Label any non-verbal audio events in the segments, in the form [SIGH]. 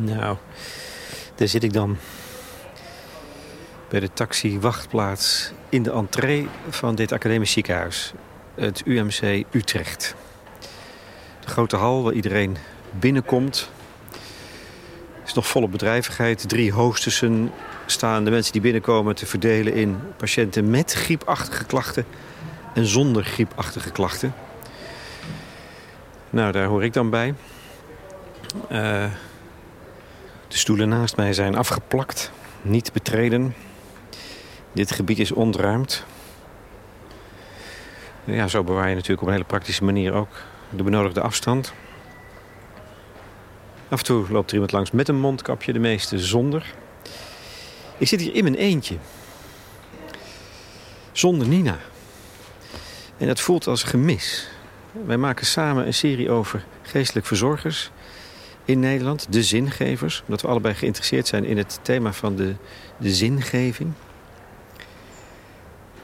Nou, daar zit ik dan. Bij de taxi-wachtplaats in de entree van dit academisch ziekenhuis. Het UMC Utrecht. De grote hal waar iedereen binnenkomt. is nog volle bedrijvigheid. Drie hostessen staan de mensen die binnenkomen te verdelen in patiënten met griepachtige klachten en zonder griepachtige klachten. Nou, daar hoor ik dan bij. Uh, de stoelen naast mij zijn afgeplakt, niet betreden. Dit gebied is ontruimd. Ja, zo bewaar je natuurlijk op een hele praktische manier ook de benodigde afstand. Af en toe loopt er iemand langs met een mondkapje, de meeste zonder. Ik zit hier in mijn eentje. Zonder Nina. En dat voelt als gemis. Wij maken samen een serie over geestelijk verzorgers in Nederland. De zingevers. Omdat we allebei geïnteresseerd zijn in het thema van de, de zingeving.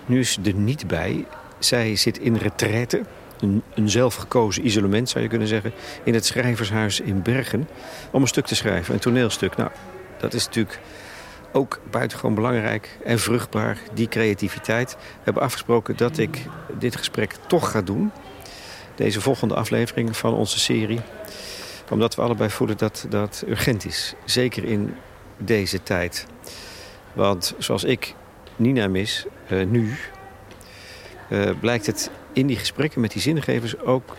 Nu is ze er niet bij. Zij zit in retraite. Een, een zelfgekozen isolement zou je kunnen zeggen. In het schrijvershuis in Bergen. Om een stuk te schrijven. Een toneelstuk. Nou, dat is natuurlijk ook buitengewoon belangrijk en vruchtbaar, die creativiteit. We hebben afgesproken dat ik dit gesprek toch ga doen. Deze volgende aflevering van onze serie. Omdat we allebei voelen dat dat urgent is. Zeker in deze tijd. Want zoals ik Nina mis, uh, nu... Uh, blijkt het in die gesprekken met die zingevers ook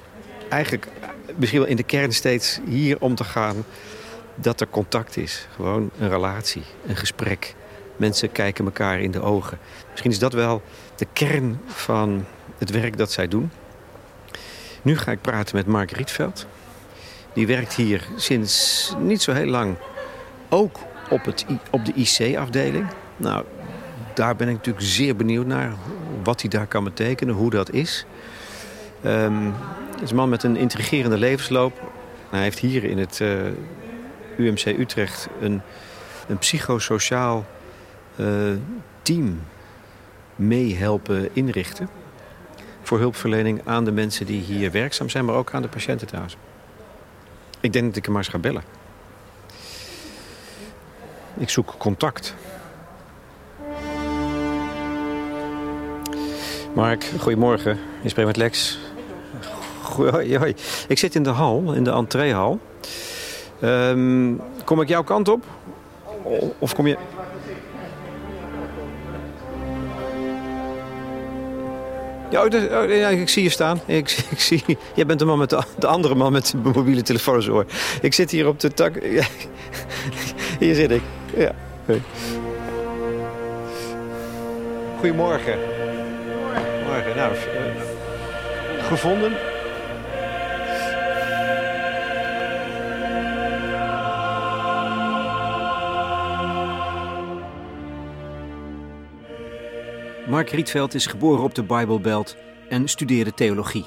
eigenlijk misschien wel in de kern steeds hier om te gaan dat er contact is. Gewoon een relatie, een gesprek. Mensen kijken elkaar in de ogen. Misschien is dat wel de kern van het werk dat zij doen. Nu ga ik praten met Mark Rietveld. Die werkt hier sinds niet zo heel lang ook op, het, op de IC-afdeling. Nou, daar ben ik natuurlijk zeer benieuwd naar. Wat hij daar kan betekenen, hoe dat is. Um, het is een man met een intrigerende levensloop. Hij heeft hier in het uh, UMC Utrecht een, een psychosociaal uh, team meehelpen inrichten. Voor hulpverlening aan de mensen die hier werkzaam zijn, maar ook aan de patiënten thuis. Ik denk dat ik hem maar eens ga bellen. Ik zoek contact. Mark, goedemorgen. Je spreekt met Lex. Goeie, hoi. Ik zit in de hal, in de entreehal. Um, kom ik jouw kant op? Of kom je... Oh, oh, ja, ik zie je staan. Ik, [LAUGHS] ik zie, jij bent de man met de, de andere man met de mobiele telefoon in oor. Ik zit hier op de tak. Ja, [LAUGHS] hier zit ik. Ja. Goedemorgen. Goedemorgen. Nou, uh, gevonden. Mark Rietveld is geboren op de Bijbelbelt en studeerde theologie.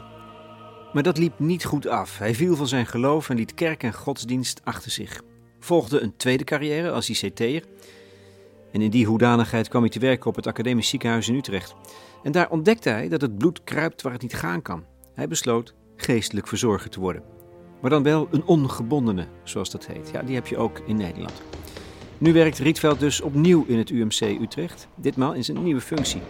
Maar dat liep niet goed af. Hij viel van zijn geloof en liet kerk en godsdienst achter zich. Volgde een tweede carrière als ICT'er. En in die hoedanigheid kwam hij te werken op het Academisch Ziekenhuis in Utrecht. En daar ontdekte hij dat het bloed kruipt waar het niet gaan kan. Hij besloot geestelijk verzorger te worden. Maar dan wel een ongebondene, zoals dat heet. Ja, die heb je ook in Nederland. Nu werkt Rietveld dus opnieuw in het UMC Utrecht, ditmaal in zijn nieuwe functie.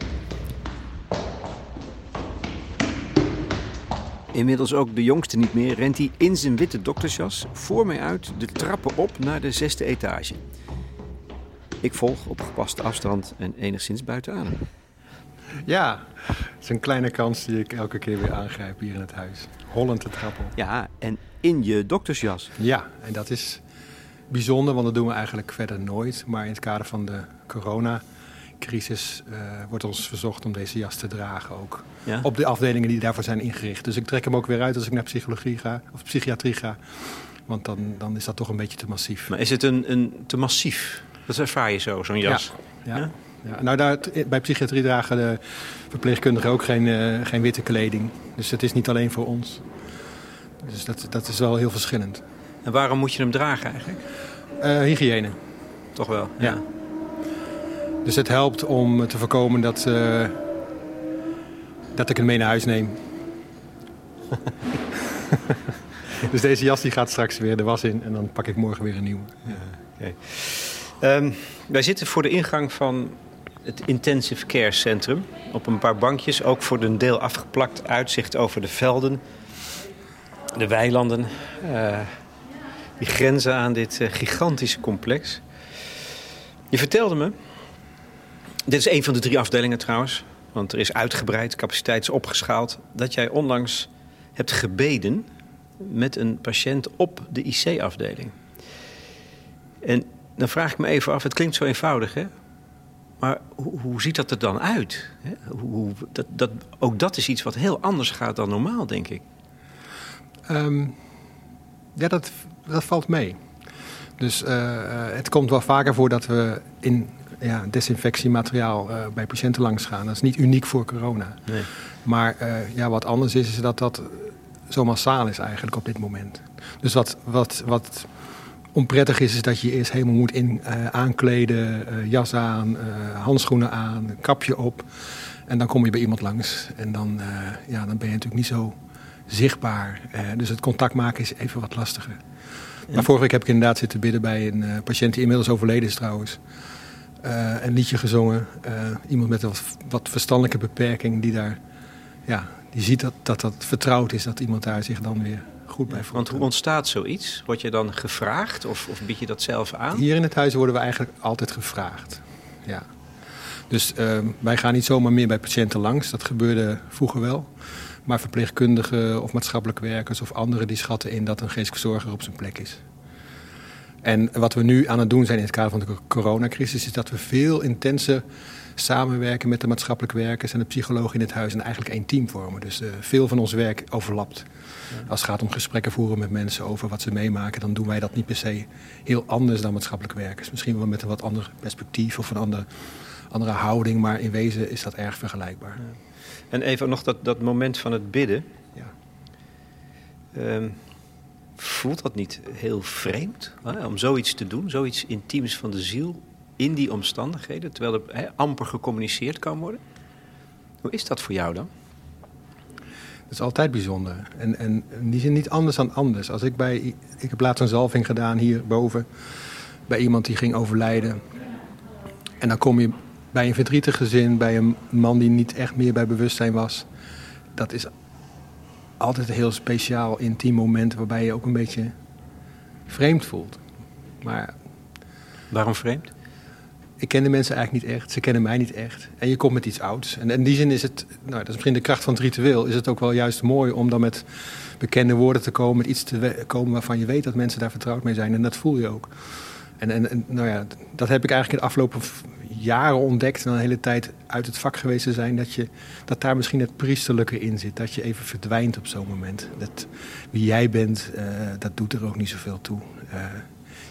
Inmiddels ook de jongste niet meer, rent hij in zijn witte doktersjas voor mij uit de trappen op naar de zesde etage. Ik volg op gepaste afstand en enigszins buiten adem. Ja, het is een kleine kans die ik elke keer weer aangrijp hier in het huis. Hollend de trap op. Ja, en in je doktersjas. Ja, en dat is bijzonder, want dat doen we eigenlijk verder nooit. Maar in het kader van de coronacrisis uh, wordt ons verzocht om deze jas te dragen ook. Op de afdelingen die daarvoor zijn ingericht. Dus ik trek hem ook weer uit als ik naar psychologie ga of psychiatrie ga. Want dan, dan is dat toch een beetje te massief. Maar is het een, een te massief? Dat ervaar je zo, zo'n jas? Ja, ja. ja. Nou, daar, bij psychiatrie dragen de verpleegkundigen ook geen, uh, geen witte kleding. Dus het is niet alleen voor ons. Dus dat, dat is wel heel verschillend. En waarom moet je hem dragen eigenlijk? Uh, hygiëne. Toch wel? Ja. Dus het helpt om te voorkomen dat, uh, dat ik hem mee naar huis neem. [LAUGHS] dus deze jas die gaat straks weer de was in en dan pak ik morgen weer een nieuwe. Ja. Ehm, wij zitten voor de ingang van het Intensive Care Centrum. Op een paar bankjes, ook voor een deel afgeplakt uitzicht over de velden, de weilanden. Uh, die grenzen aan dit uh, gigantische complex. Je vertelde me, dit is een van de drie afdelingen trouwens, want er is uitgebreid, capaciteit is opgeschaald, dat jij onlangs hebt gebeden met een patiënt op de IC-afdeling. En dan vraag ik me even af, het klinkt zo eenvoudig hè, maar hoe, hoe ziet dat er dan uit? Hoe, dat, dat, ook dat is iets wat heel anders gaat dan normaal, denk ik. Um, ja, dat, dat valt mee. Dus uh, het komt wel vaker voor dat we in ja, desinfectiemateriaal uh, bij patiënten langs gaan. Dat is niet uniek voor corona. Nee. Maar uh, ja, wat anders is, is dat dat zo massaal is eigenlijk op dit moment. Dus wat, wat, wat onprettig is, is dat je eerst helemaal moet in, uh, aankleden, jas aan, handschoenen aan, kapje op. En dan kom je bij iemand langs. En dan, ja, dan ben je natuurlijk niet zo zichtbaar. dus het contact maken is even wat lastiger. Maar vorige week heb ik inderdaad zitten bidden bij een patiënt die inmiddels overleden is trouwens. een liedje gezongen. iemand met een wat, wat verstandelijke beperking die daar... Ja, die ziet dat, dat dat vertrouwd is, dat iemand daar zich dan weer goed bij Want hoe ontstaat zoiets? Word je dan gevraagd of, of bied je dat zelf aan? Hier in het huis worden we eigenlijk altijd gevraagd. Ja. Dus uh, wij gaan niet zomaar meer bij patiënten langs. Dat gebeurde vroeger wel. Maar verpleegkundigen of maatschappelijk werkers of anderen die schatten in dat een geestelijke zorger op zijn plek is. En wat we nu aan het doen zijn in het kader van de coronacrisis, is dat we veel intenser samenwerken met de maatschappelijk werkers en de psychologen in het huis en eigenlijk één team vormen. Dus uh, veel van ons werk overlapt. Als het gaat om gesprekken voeren met mensen over wat ze meemaken, dan doen wij dat niet per se heel anders dan maatschappelijk werkers. Misschien wel met een wat ander perspectief of een andere, andere houding, maar in wezen is dat erg vergelijkbaar. Ja. En even nog dat, dat moment van het bidden. Ja. Um, voelt dat niet heel vreemd hè, om zoiets te doen, zoiets intiems van de ziel in die omstandigheden, terwijl er hè, amper gecommuniceerd kan worden? Hoe is dat voor jou dan? Dat is altijd bijzonder. En, en in die zin niet anders dan anders. Als ik bij. Ik heb laatst een zalving gedaan hierboven. Bij iemand die ging overlijden. En dan kom je bij een verdrietig gezin, bij een man die niet echt meer bij bewustzijn was. Dat is altijd een heel speciaal, intiem moment waarbij je ook een beetje vreemd voelt. Maar. Waarom vreemd? ik ken de mensen eigenlijk niet echt. Ze kennen mij niet echt. En je komt met iets ouds. En in die zin is het, nou, dat is misschien de kracht van het ritueel, is het ook wel juist mooi om dan met bekende woorden te komen, met iets te komen waarvan je weet dat mensen daar vertrouwd mee zijn. En dat voel je ook. En, en, en nou ja, dat heb ik eigenlijk in de afgelopen jaren ontdekt en een hele tijd uit het vak geweest te zijn, dat, je, dat daar misschien het priesterlijke in zit. Dat je even verdwijnt op zo'n moment. Dat, wie jij bent, uh, dat doet er ook niet zoveel toe. Uh,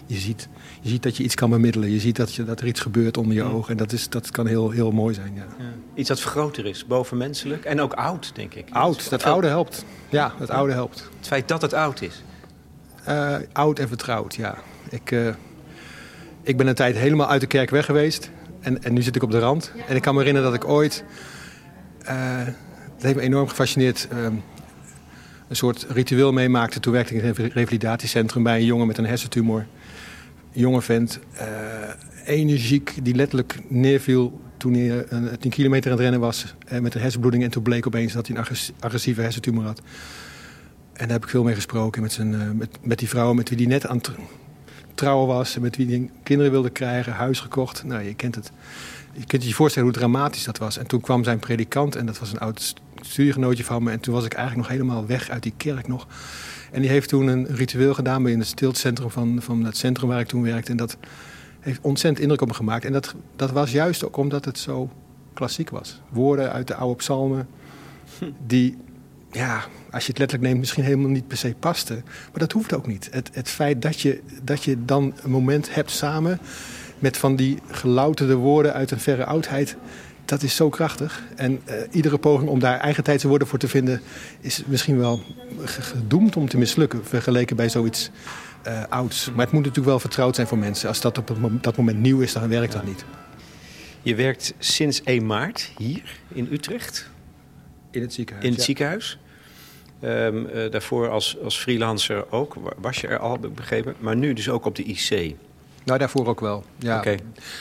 je ziet, je ziet dat je iets kan bemiddelen. Je ziet dat, je, dat er iets gebeurt onder je ogen. En dat, is, dat kan heel, heel mooi zijn. Ja. ja. Iets dat groter is, bovenmenselijk. En ook oud, denk ik. Oud, dat oude helpt. Ja, het oude helpt. Het feit dat het oud is. Uh, oud en vertrouwd, ja. Ik, uh, ik ben een tijd helemaal uit de kerk weg geweest. En, en nu zit ik op de rand. En ik kan me herinneren dat ik ooit... Uh, het heeft me enorm gefascineerd... Ehm, een soort ritueel meemaakte. Toen werkte ik in een revalidatiecentrum bij een jongen met een hersentumor jonge vent, uh, energiek, die letterlijk neerviel toen hij uh, eh, 10 kilometer aan het rennen was uh, met een hersenbloeding. En toen bleek opeens dat hij een agressieve hersentumor had. En daar heb ik veel mee gesproken met, zijn, met, met die vrouw met wie hij net aan het trouwen was. En met wie hij kinderen wilde krijgen, huis gekocht. Nou, je kent het. Je kunt je voorstellen hoe dramatisch dat was. En toen kwam zijn predikant, en dat was een oud studiegenootje van me. En toen was ik eigenlijk nog helemaal weg uit die kerk nog. En die heeft toen een ritueel gedaan bij in het stiltecentrum van, van het centrum waar ik toen werkte. En dat heeft ontzettend indruk op me gemaakt. En dat, dat was juist ook omdat het zo klassiek was. Woorden uit de oude psalmen die, ja, als je het letterlijk neemt, misschien helemaal niet per se pasten. Maar dat hoeft ook niet. Het, het feit dat je, dat je dan een moment hebt samen met van die gelouterde woorden uit een verre oudheid dat is zo krachtig. En uh, iedere poging om daar eigen tijdse woorden voor te vinden... is misschien wel gedoemd om te mislukken... vergeleken bij zoiets uh, ouds. Maar het moet natuurlijk wel vertrouwd zijn voor mensen. Als dat op het dat moment nieuw is, dan werkt dat niet. Je werkt sinds 1 maart hier in Utrecht. In het ziekenhuis. In het ziekenhuis. Um, daarvoor als, als freelancer ook. Was je er al, begrepen. Maar nu dus ook op de IC. Nou, daarvoor ook wel. Ja. Okay.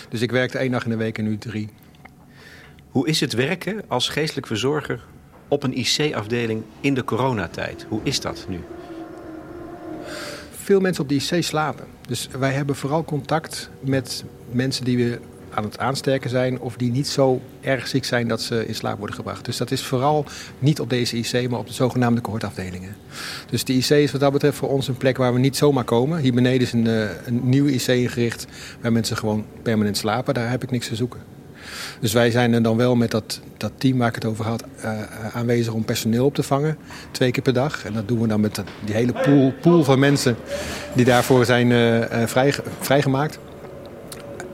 Dus ik werkte één dag in de week en nu drie. Hoe is het werken als geestelijk verzorger op een IC-afdeling in de coronatijd? Hoe is dat nu? Veel mensen op de IC slapen. Dus wij hebben vooral contact met mensen die we aan het aansterken zijn of die niet zo erg ziek zijn dat ze in slaap worden gebracht. Dus dat is vooral niet op deze IC, maar op de zogenaamde cohortafdelingen. Dus de IC is wat dat betreft voor ons een plek waar we niet zomaar komen. Hier beneden is een, eh, een nieuwe IC ingericht waar mensen gewoon permanent slapen. Daar heb ik niks te zoeken. Dus wij zijn er dan wel met dat, dat team waar ik het over had uh, aanwezig om personeel op te vangen. Twee keer per dag. En dat doen we dan met die hele pool, pool van mensen die daarvoor zijn vrij, vrijgemaakt.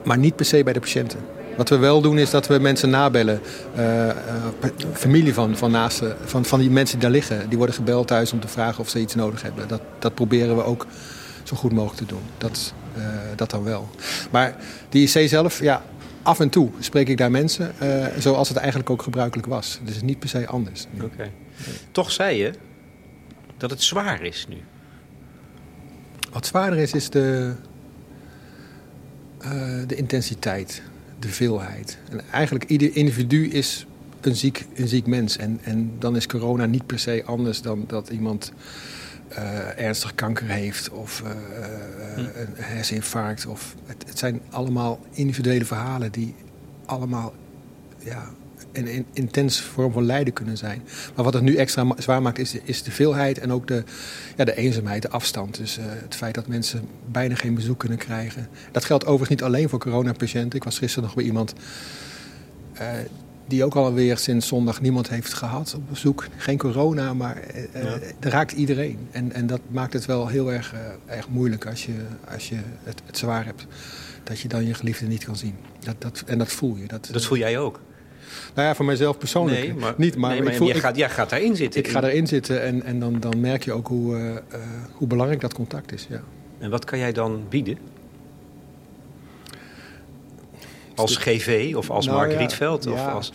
Maar niet per se bij de patiënten. Wat we wel doen is dat we mensen nabellen. Uh, familie van, van, naasten, van, van die mensen die daar liggen. Die worden gebeld thuis om te vragen of ze iets nodig hebben. Dat, dat proberen we ook zo goed mogelijk te doen. Dat, uh, dat dan wel. Maar die IC zelf, ja, af en toe spreek ik daar mensen. zoals het eigenlijk ook gebruikelijk was. Dus niet per se anders. Oké. Toch zei je dat het zwaar is nu. Wat zwaarder is, is de, de intensiteit de veelheid. En eigenlijk ieder individu is een ziek, een ziek mens. En, en dan is corona niet per se anders dan dat iemand uh, ernstig kanker heeft of uh, een herseninfarct. Of, het, het, zijn allemaal individuele verhalen die allemaal ja, een, een intens vorm van lijden kunnen zijn. Maar wat het nu extra zwaar maakt is de, is de veelheid en ook de, ja, de eenzaamheid, de afstand. Dus uh, het feit dat mensen bijna geen bezoek kunnen krijgen. Dat geldt overigens niet alleen voor coronapatiënten. Ik was gisteren nog bij iemand uh, die ook alweer sinds zondag niemand heeft gehad op bezoek. Geen corona, maar uh, ja. raakt iedereen. En, en dat maakt het wel heel erg, erg moeilijk als je, als je het, het zwaar hebt. Dat je dan je geliefde niet kan zien. Dat, dat, en dat voel je. Dat, dat voel jij ook? Nou ja, voor mijzelf persoonlijk nee, maar, niet. Maar, nee, maar ik voel, jij, gaat, jij gaat daarin zitten. Ik ga erin zitten en, en dan, dan merk je ook hoe, uh, uh, hoe belangrijk dat contact is. Ja. En wat kan jij dan bieden? Als GV of als nou, Mark ja, Rietveld? Of ja, als...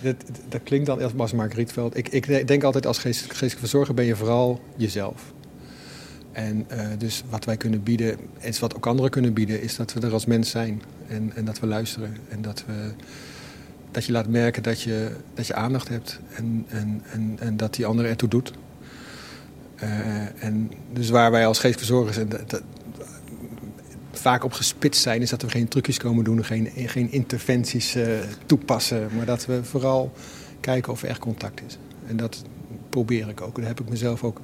Dat, dat klinkt dan als Mark Rietveld. Ik, ik denk altijd als geestelijke verzorger ben je vooral jezelf. En uh, dus wat wij kunnen bieden, en wat ook anderen kunnen bieden, is dat we er als mens zijn. En, en dat we luisteren. En dat we dat je laat merken dat je, dat je aandacht hebt en, en, en, en dat die ander ertoe doet. Uh, en dus waar wij als geestverzorgers en dat, vaak op gespitst zijn, is dat we geen trucjes komen doen, geen, geen interventies uh, toepassen, maar dat we vooral kijken of er echt contact is. En dat probeer ik ook. Daar heb ik mezelf ook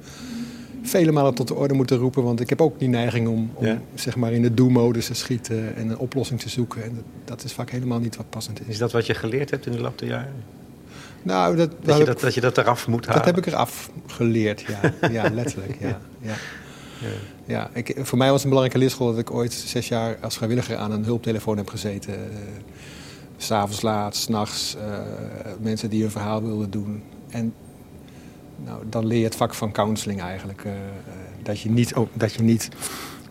vele malen tot de orde moeten roepen. Want ik heb ook die neiging om, om zeg maar in de do-modus te schieten en een oplossing te zoeken. En dat, dat, is vaak helemaal niet wat passend is. Is dat wat je geleerd hebt in de loop der jaren? Nou, dat, dat, je dat, dat je dat eraf moet halen? Dat heb ik eraf geleerd, ja. [LAUGHS] ja letterlijk, ja. ja. Ja. ja ik, voor mij was een belangrijke leerschool dat ik ooit zes jaar als vrijwilliger aan een hulptelefoon heb gezeten. Uh, S'avonds laat, s'nachts, uh, mensen die hun verhaal wilden doen. En nou, dan leer je het vak van counseling eigenlijk. Uh, dat, je niet, dat je niet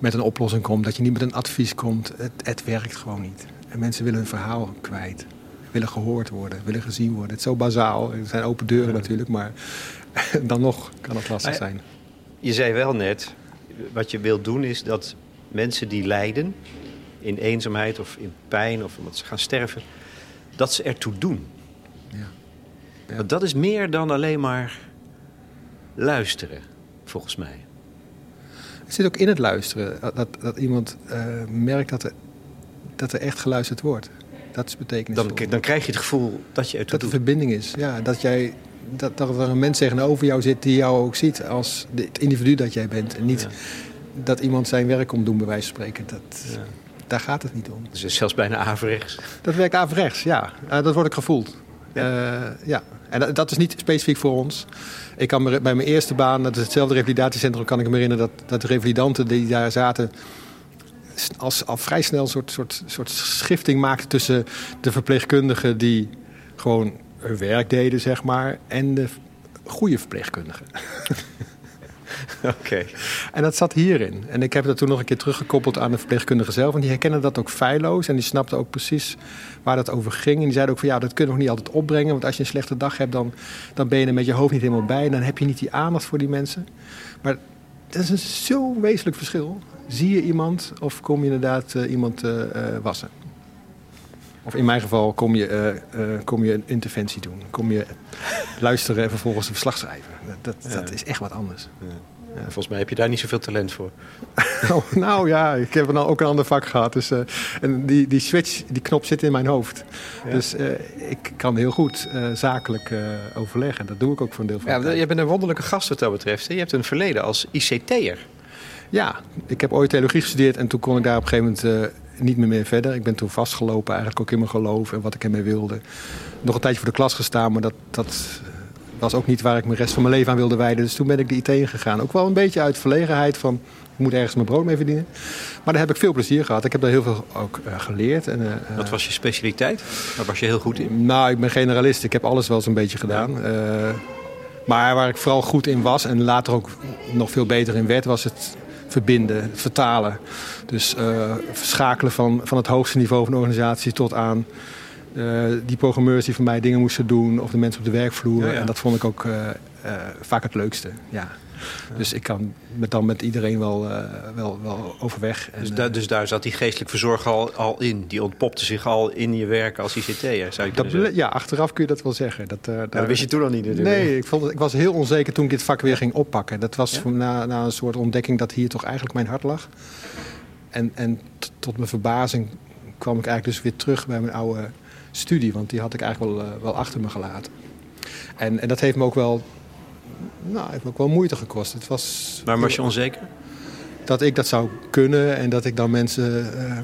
met een oplossing komt, dat je niet met een advies komt. Het, het werkt gewoon niet. En mensen willen hun verhaal kwijt. Willen gehoord worden, willen gezien worden. Het is zo bazaal. Er zijn open deuren natuurlijk, maar [LAUGHS] dan nog kan het lastig zijn. Je zei wel net, wat je wilt doen is dat mensen die lijden in eenzaamheid of in pijn of omdat ze gaan sterven, dat ze ertoe doen. Ja. ja. Want dat is meer dan alleen maar luisteren, volgens mij. Het zit ook in het luisteren. Dat, dat iemand uh, merkt dat er, dat er echt geluisterd wordt. Dat is betekenisvol. Dan, dan krijg je het gevoel dat je het Dat er verbinding is. Ja, dat, jij, dat, dat er een mens tegenover jou zit die jou ook ziet als het individu dat jij bent. En niet dat iemand zijn werk komt doen, bij wijze van spreken. Dat, ja. Daar gaat het niet om. Dus is zelfs bijna averechts. Dat werkt averechts, ja. Uh, dat wordt ik gevoeld. Ja. Uh, ja. En dat, is niet specifiek voor ons. Ik kan me, bij mijn eerste baan, dat is hetzelfde revalidatiecentrum, kan ik me herinneren dat, dat de revalidanten die daar zaten als, al vrij snel een soort, soort, soort schifting maakten tussen de verpleegkundigen die gewoon hun werk deden, zeg maar, en de goede verpleegkundigen. [LAUGHS] [LAUGHS] Oké. En dat zat hierin. En ik heb dat toen nog een keer teruggekoppeld aan de verpleegkundige zelf. En die herkennen dat ook feilloos. En die snapten ook precies waar dat over ging. En die zeiden ook van ja, dat kunnen we nog niet altijd opbrengen. Want als je een slechte dag hebt, dan, dan ben je er met je hoofd niet helemaal bij. Dan heb je niet die aandacht voor die mensen. Maar dat is een zo'n wezenlijk verschil. Zie je iemand of kom je inderdaad uh, iemand uh, wassen? Of in mijn geval kom je, kom je een interventie doen. Kom je luisteren en vervolgens een verslag schrijven. Dat, dat, dat is echt wat anders. Ja. Ja, volgens mij heb je daar niet zoveel talent voor. [LAUGHS] Oh, nou ja, ik heb dan ook een ander vak gehad. Dus, uh, en die, die switch, die knop zit in mijn hoofd. Dus uh, ik kan heel goed uh, zakelijk overleggen. Dat doe ik ook voor een deel van ja, Je bent een wonderlijke gast wat dat betreft. Je hebt een verleden als ICT'er. Ja, ik heb ooit theologie gestudeerd en toen kon ik daar op een gegeven moment niet meer, meer verder. Ik ben toen vastgelopen, eigenlijk ook in mijn geloof en wat ik ermee wilde. Nog een tijdje voor de klas gestaan, maar dat, dat was ook niet waar ik mijn rest van mijn leven aan wilde wijden. Dus toen ben ik de IT ingegaan. Ook wel een beetje uit verlegenheid van... ik moet ergens mijn brood mee verdienen. Maar daar heb ik veel plezier gehad. Ik heb daar heel veel ook uh, geleerd. En, uh, Wat was je specialiteit? Waar was je heel goed in? Nou, ik ben generalist. Ik heb alles wel eens een beetje gedaan. Uh, maar waar ik vooral goed in was... en later ook nog veel beter in werd... was het verbinden, vertalen. Dus verschakelen van, van het hoogste niveau van de organisatie tot aan die programmeurs die voor mij dingen moesten doen, of de mensen op de werkvloer. Ja, ja. En dat vond ik ook uh, uh, vaak het leukste. Ja. Dus ik kan met dan met iedereen wel, wel, wel overweg. Dus, da dus daar zat die geestelijk verzorger al, al in? Die ontpopte zich al in je werk als ICT'er, zou je dat, Ja, achteraf kun je dat wel zeggen. Dat, daar... dat wist je toen al niet natuurlijk. Nee, ik, vond, ik was heel onzeker toen ik dit vak weer ging oppakken. Dat was na, na een soort ontdekking dat hier toch eigenlijk mijn hart lag. En, en tot mijn verbazing kwam ik eigenlijk dus weer terug bij mijn oude studie. Want die had ik eigenlijk wel, uh, wel achter me gelaten. En, en dat heeft me ook wel, nou, heeft me ook wel moeite gekost. Het was, maar was je onzeker? Dat ik dat zou kunnen en dat ik dan mensen uh,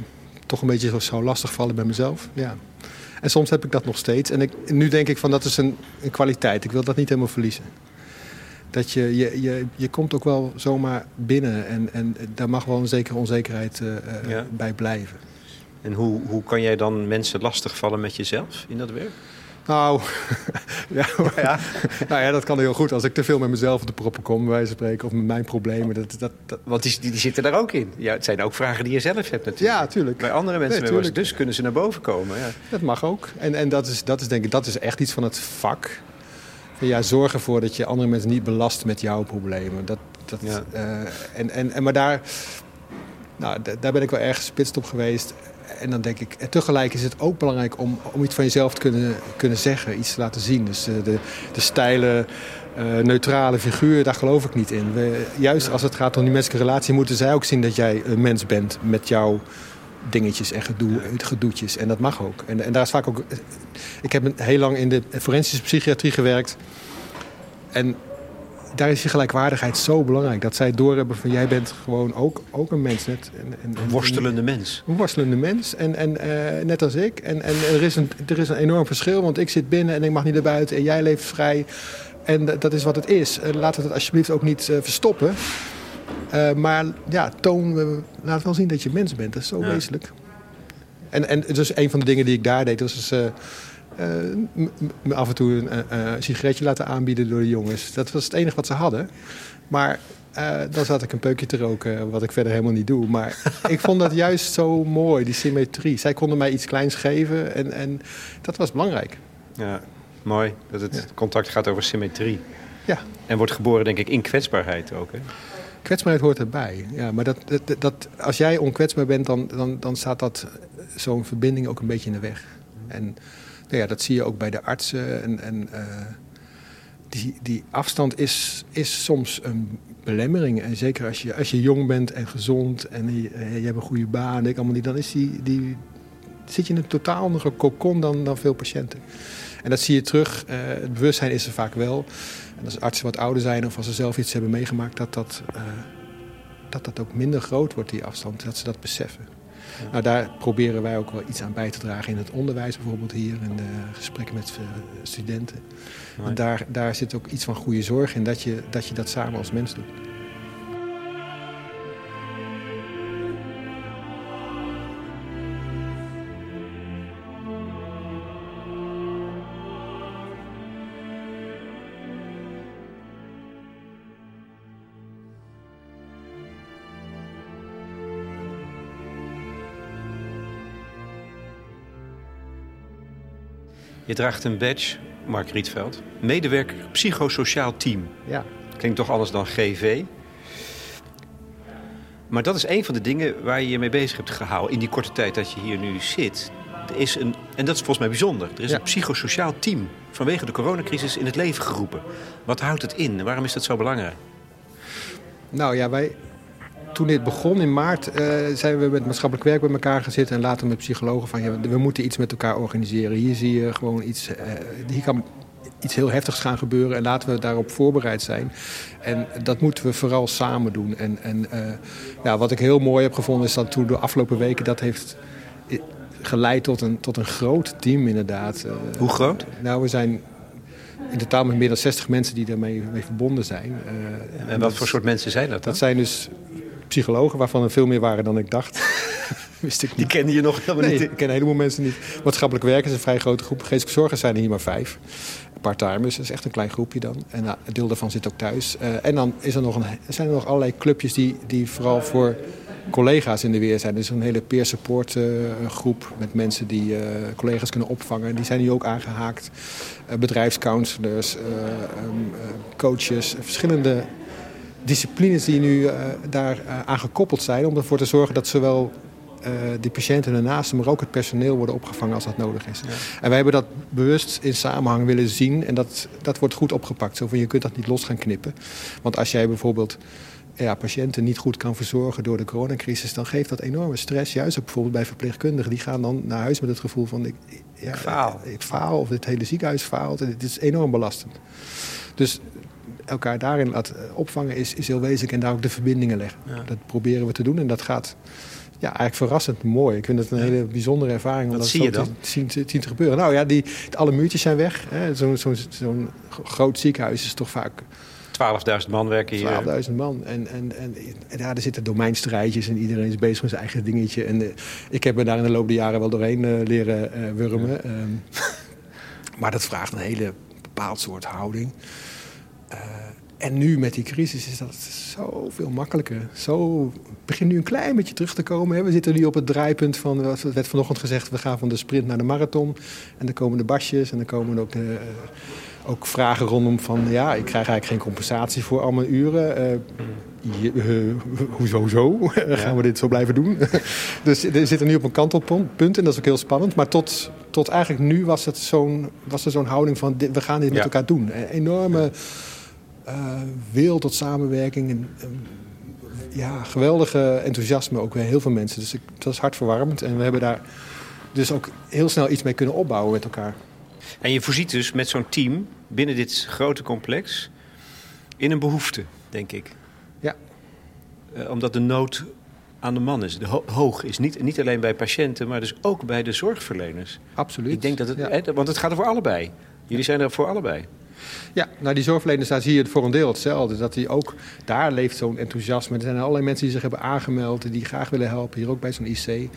toch een beetje zou lastigvallen bij mezelf. Ja. En soms heb ik dat nog steeds. En ik, nu denk ik van dat is een, een kwaliteit. Ik wil dat niet helemaal verliezen. Dat je, je, je, je komt ook wel zomaar binnen en, en daar mag wel een zekere onzekerheid uh, ja. bij blijven. En hoe, hoe kan jij dan mensen lastigvallen met jezelf in dat werk? Nou, [LAUGHS] ja, ja. [LAUGHS] nou ja, dat kan heel goed. Als ik te veel met mezelf op de proppen kom, van spreken, of met mijn problemen. Dat, dat, dat... Want die, die, zitten daar ook in. Ja, het zijn ook vragen die je zelf hebt natuurlijk. Ja, tuurlijk. Bij andere mensen nee, dus kunnen ze naar boven komen. Ja. Dat mag ook. En, en dat, is, dat is denk ik, dat is echt iets van het vak. Ja, zorg ervoor dat je andere mensen niet belast met jouw problemen. Dat, dat, ja. uh, en, en, en, maar daar, nou, daar ben ik wel erg spitst op geweest en dan denk ik, en tegelijk is het ook belangrijk om, om iets van jezelf te kunnen, kunnen zeggen, iets te laten zien. Dus uh, de, de stijle, uh, neutrale figuur, daar geloof ik niet in. We, juist als het gaat om die menselijke relatie, moeten zij ook zien dat jij een mens bent met jouw dingetjes en gedoe, gedoetjes. En dat mag ook. En, en daar is vaak ook. Ik heb heel lang in de forensische psychiatrie gewerkt. En daar is die gelijkwaardigheid zo belangrijk. Dat zij doorhebben van jij bent gewoon ook, ook een mens. Net, en, en, een worstelende mens. Een worstelende mens. En, en uh, net als ik. En, en er, is een, er is een enorm verschil. Want ik zit binnen en ik mag niet naar buiten. En jij leeft vrij. En dat is wat het is. Uh, laat het alsjeblieft ook niet uh, verstoppen. maar ja, toon, laat wel zien dat je mens bent. Dat is zo ja. wezenlijk. En, en dus een van de dingen die ik daar deed was... Dus, uh, af en toe een uh, sigaretje laten aanbieden door de jongens. Dat was het enige wat ze hadden. Maar uh, dan zat ik een peukje te roken, wat ik verder helemaal niet doe. Maar [LAUGHS] ik vond dat juist zo mooi, die symmetrie. Zij konden mij iets kleins geven en, en dat was belangrijk. Ja, mooi. Dat het ja. contact gaat over symmetrie. Ja. En wordt geboren, denk ik, in kwetsbaarheid ook. Hè? Kwetsbaarheid hoort erbij. Ja, maar dat, dat, dat, als jij onkwetsbaar bent, dan, dan, dan staat dat zo'n verbinding ook een beetje in de weg. En nou ja, dat zie je ook bij de artsen. En, en uh, die, die afstand is, is soms een belemmering. En zeker als je, als je jong bent en gezond en je, eh, je hebt een goede baan, ik allemaal niet, dan is die, die, zit je in een totaal andere kokon dan, dan veel patiënten. En dat zie je terug. Uh, het bewustzijn is er vaak wel. En als artsen wat ouder zijn of als ze zelf iets hebben meegemaakt, dat dat, uh, dat, dat ook minder groot wordt, die afstand. Dat ze dat beseffen. Nou, daar proberen wij ook wel iets aan bij te dragen in het onderwijs, bijvoorbeeld hier, in de gesprekken met uh, studenten. En daar, daar zit ook iets van goede zorg in, dat je dat, je dat samen als mens doet. Je draagt een badge, Mark Rietveld. Medewerker psychosociaal team. Ja. Klinkt toch anders dan GV. Maar dat is een van de dingen waar je je mee bezig hebt gehouden in die korte tijd dat je hier nu zit. Er is een, en dat is volgens mij bijzonder. Er is een psychosociaal team vanwege de coronacrisis in het leven geroepen. Wat houdt het in waarom is dat zo belangrijk? Nou ja, wij, toen dit begon in maart, uh, zijn we met maatschappelijk werk bij elkaar gezeten en later met psychologen van ja, we moeten iets met elkaar organiseren. Hier zie je gewoon iets, uh, hier kan iets heel heftigs gaan gebeuren en laten we daarop voorbereid zijn. En dat moeten we vooral samen doen. En, en uh, ja, wat ik heel mooi heb gevonden is dat toen de afgelopen weken dat heeft geleid tot een, tot een groot team inderdaad. Hoe groot? Nou, we zijn in totaal met meer dan 60 mensen die daarmee mee verbonden zijn. Uh, en wat voor soort mensen zijn dat dan? Dat zijn dus psychologen, waarvan er veel meer waren dan ik dacht. [LAUGHS] Wist ik niet. Die kende je nog helemaal nee, niet? ik ken een heleboel mensen niet. Maatschappelijk werken is een vrij grote groep. Geestelijke zorgers zijn er hier maar vijf. Part-timers, dat is echt een klein groepje dan. En nou, een deel daarvan zit ook thuis. Uh, en dan is er nog een, zijn er nog allerlei clubjes die, die vooral voor collega's in de weer zijn. Dus een hele peer support uh, groep met mensen die uh, collega's kunnen opvangen. Die zijn hier ook aangehaakt. Bedrijfscounselors, um, coaches, verschillende disciplines die nu daar aan gekoppeld zijn. Om ervoor te zorgen dat zowel uh, die patiënten ernaast, maar ook het personeel worden opgevangen als dat nodig is. Ja. En wij hebben dat bewust in samenhang willen zien en dat, dat wordt goed opgepakt. Zo van, je kunt dat niet los gaan knippen. Want als jij bijvoorbeeld ja, patiënten niet goed kan verzorgen door de coronacrisis, dan geeft dat enorme stress. Juist ook bijvoorbeeld bij verpleegkundigen. Die gaan dan naar huis met het gevoel van ik, ja, ik faal. Ik faal of het hele ziekenhuis faalt. En het is enorm belastend. Dus elkaar daarin laten opvangen is, is heel wezenlijk en daar ook de verbindingen leggen. Ja. Dat proberen we te doen en dat gaat ja, eigenlijk verrassend mooi. Ik vind het een hele bijzondere ervaring om dat zie je dan? Te, zien, te, zien te gebeuren. Nou ja, die, alle muurtjes zijn weg. Zo'n zo, zo groot ziekenhuis is toch vaak 12.000 man werken hier. 12.000 man. En, en, en, en, ja, er zitten domeinstrijdjes en iedereen is bezig met zijn eigen dingetje. En uh, ik heb me daar in de loop der jaren wel doorheen uh, leren uh, wurmen. Ja. Um, [LAUGHS] maar dat vraagt een hele bepaald soort houding. En nu met die crisis is dat zoveel makkelijker. Zo begint nu een klein beetje terug te komen. Hè. We zitten nu op het draaipunt van, wat werd vanochtend gezegd, we gaan van de sprint naar de marathon. En dan komen de basjes en dan komen ook de ook vragen rondom van... ja, ik krijg eigenlijk geen compensatie voor al mijn uren. Uh, je, uh, hoezo zo? [LAUGHS] Gaan we dit zo blijven doen? [LAUGHS] dus we zitten nu op een kantelpunt en dat is ook heel spannend. Maar tot, tot eigenlijk nu was, het zo'n, was er zo'n houding van... We gaan dit met elkaar doen. Een enorme wil tot samenwerking... En, ja, geweldige enthousiasme ook bij heel veel mensen. Dus ik, dat is hartverwarmend. En we hebben daar dus ook heel snel iets mee kunnen opbouwen met elkaar. En je voorziet dus met zo'n team binnen dit grote complex in een behoefte, denk ik. Ja. Uh, omdat de nood aan de man is, de ho hoog is. Niet, niet alleen bij patiënten, maar dus ook bij de zorgverleners. Absoluut. Ik denk dat het, ja. want het gaat er voor allebei. Jullie zijn er voor allebei. Ja, nou die zorgverleners, daar zie je voor een deel hetzelfde. Dat die ook, daar leeft zo'n enthousiasme. Er zijn allerlei mensen die zich hebben aangemeld, die graag willen helpen. Hier ook bij zo'n IC. Uh,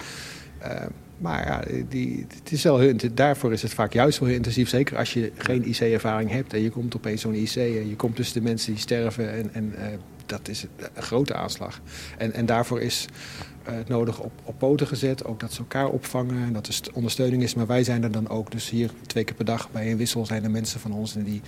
maar ja, die, het is wel daarvoor is het vaak juist wel heel intensief. Zeker als je geen IC-ervaring hebt en je komt opeens zo'n IC en je komt tussen de mensen die sterven. En, en uh, dat is een grote aanslag. En, en daarvoor is het nodig op, op poten gezet. Ook dat ze elkaar opvangen en dat er ondersteuning is. Maar wij zijn er dan ook. Dus hier twee keer per dag bij een wissel zijn er mensen van ons. En die,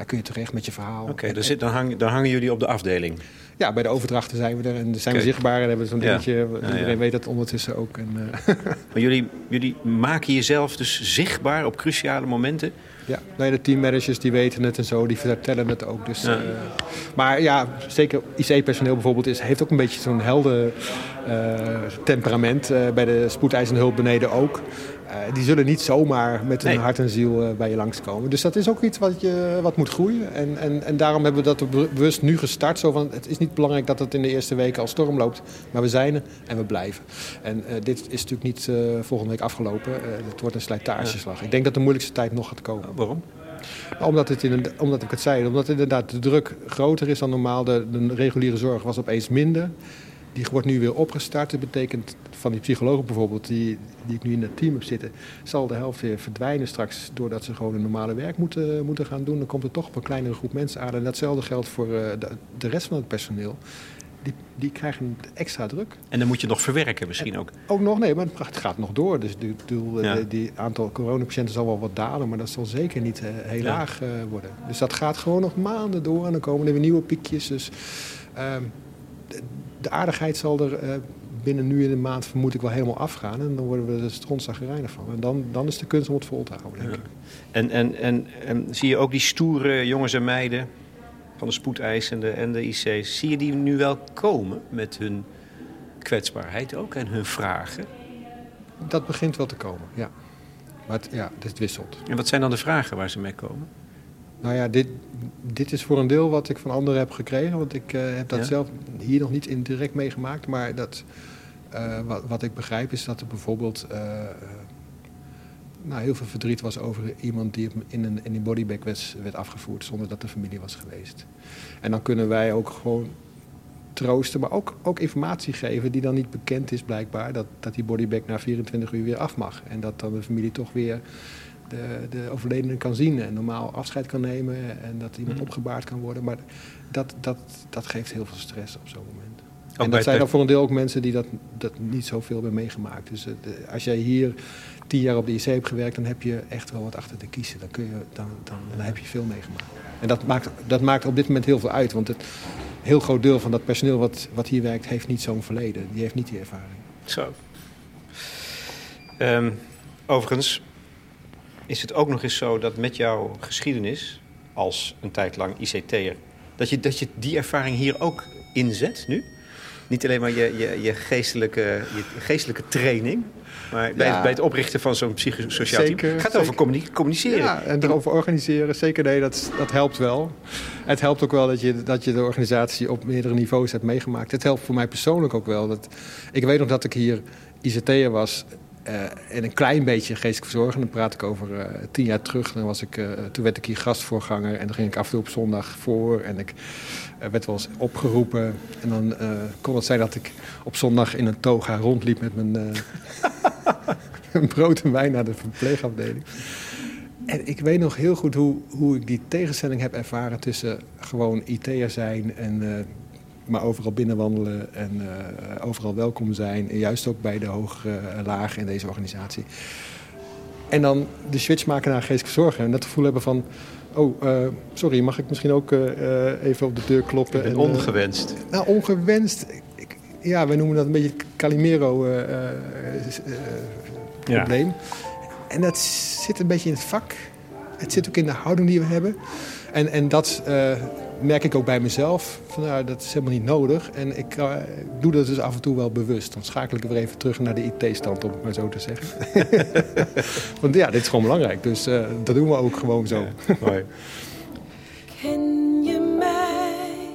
daar kun je terecht met je verhaal. Oké, okay, dus dan, hang, dan hangen jullie op de afdeling? Ja, bij de overdrachten zijn we er en zijn we zichtbaar en hebben we zo'n dingetje. Ja, Iedereen ja. weet dat ondertussen ook. En, uh... [LAUGHS] maar jullie, jullie maken jezelf dus zichtbaar op cruciale momenten? Ja, nee, de teammanagers die weten het en zo, die vertellen het ook. Dus, uh, maar ja, zeker IC-personeel bijvoorbeeld is, heeft ook een beetje zo'n helder uh, temperament. bij de spoedeisende hulp beneden ook. Uh, die zullen niet zomaar met hun nee. hart en ziel uh, bij je langskomen. Dus dat is ook iets wat, je, wat moet groeien. En, en, en daarom hebben we dat bewust nu gestart. Zo van, het is niet belangrijk dat het in de eerste weken al storm loopt. Maar we zijn er en we blijven. En uh, dit is natuurlijk niet volgende week afgelopen. het wordt een slijtageslag. Ik denk dat de moeilijkste tijd nog gaat komen. waarom? Omdat, het in, omdat ik het zei, omdat inderdaad de druk groter is dan normaal. De, de reguliere zorg was opeens minder. Die wordt nu weer opgestart. Dat betekent van die psychologen bijvoorbeeld, die, die ik nu in het team heb zitten, zal de helft weer verdwijnen straks doordat ze gewoon een normale werk moeten, moeten gaan doen. Dan komt er toch op een kleinere groep mensen aan. En datzelfde geldt voor uh, de, de, rest van het personeel. die, die krijgen extra druk. En dan moet je nog verwerken misschien ook? Ook nog, nee, maar het gaat nog door. Dus die, die, die aantal coronapatiënten zal wel wat dalen, maar dat zal zeker niet heel laag worden. Dus dat gaat gewoon nog maanden door en dan komen er weer nieuwe piekjes. Dus ehm, de, aardigheid zal er binnen nu in een maand vermoed ik wel helemaal afgaan. En dan worden we er strontzaggerijnig van. En dan, dan is de kunst om het vol te houden, denk ik. En, en, en, en zie je ook die stoere jongens en meiden van de spoedeisende en de IC's... zie je die nu wel komen met hun kwetsbaarheid ook en hun vragen? Dat begint wel te komen, ja. Maar het, ja, het wisselt. En wat zijn dan de vragen waar ze mee komen? Nou ja, dit, dit is voor een deel wat ik van anderen heb gekregen. Want ik uh, heb dat zelf hier nog niet in direct meegemaakt. Maar dat, uh, wat, wat, ik begrijp is dat er bijvoorbeeld uh, nou, heel veel verdriet was over iemand die in een, in een bodybag werd, werd afgevoerd zonder dat de familie was geweest. En dan kunnen wij ook gewoon troosten, maar ook, ook informatie geven die dan niet bekend is blijkbaar. Dat, dat die bodybag na 24 uur weer af mag. En dat dan de familie toch weer de, de overledene kan zien en normaal afscheid kan nemen en dat iemand mhm. opgebaard kan worden. Maar dat, dat, dat geeft heel veel stress op zo'n moment. en dat zijn dan voor een deel ook mensen die dat, dat niet zoveel hebben meegemaakt. Dus eh, als jij hier tien jaar op de IC hebt gewerkt, dan heb je echt wel wat achter te kiezen. Dan, kun je, dan, dan, dan heb je veel meegemaakt. En dat maakt, dat maakt op dit moment heel veel uit. Want het heel groot deel van dat personeel wat, wat hier werkt, heeft niet zo'n verleden. Die heeft niet die ervaring. Zo. Um, overigens, is het ook nog eens zo dat met jouw geschiedenis als een tijd lang ICT'er, dat je, dat je die ervaring hier ook inzet nu? Niet alleen maar je, je, je, geestelijke, je geestelijke training, maar bij, bij het oprichten van zo'n psychosociaal team. Het gaat over communiceren. Ja, en erover organiseren. Zeker, nee, dat, dat helpt wel. Het helpt ook wel dat je, dat je de organisatie op meerdere niveaus hebt meegemaakt. Het helpt voor mij persoonlijk ook wel. Dat, ik weet nog dat ik hier ICT'er was en een klein beetje geestelijk verzorgen. Dan praat ik over uh, tien jaar terug. Dan was ik, uh, toen werd ik hier gastvoorganger en dan ging ik af en toe op zondag voor. En ik werd wel eens opgeroepen. En dan kon het zijn dat ik op zondag in een toga rondliep met [LAUGHS] mijn brood en wijn naar de verpleegafdeling. En ik weet nog heel goed hoe, hoe ik die tegenstelling heb ervaren tussen gewoon IT'er zijn en maar overal binnenwandelen en uh, overal welkom zijn. En juist ook bij de hogere lagen in deze organisatie. En dan de switch maken naar geestelijke zorg. En dat gevoel hebben van... Oh, uh, sorry, mag ik misschien ook even op de deur kloppen? En, ongewenst. nou, ongewenst. Ik, ja, wij noemen dat een beetje het Calimero-probleem. Ja. En dat zit een beetje in het vak. Het zit ook in de houding die we hebben. En, en dat merk ik ook bij mezelf. Van, nou, dat is helemaal niet nodig. En ik uh, doe dat dus af en toe wel bewust. Dan schakel ik weer even terug naar de IT-stand, om het maar zo te zeggen. [LAUGHS] Want ja, dit is gewoon belangrijk. Dus uh, dat doen we ook gewoon zo. Ja, mooi. Ken je mij?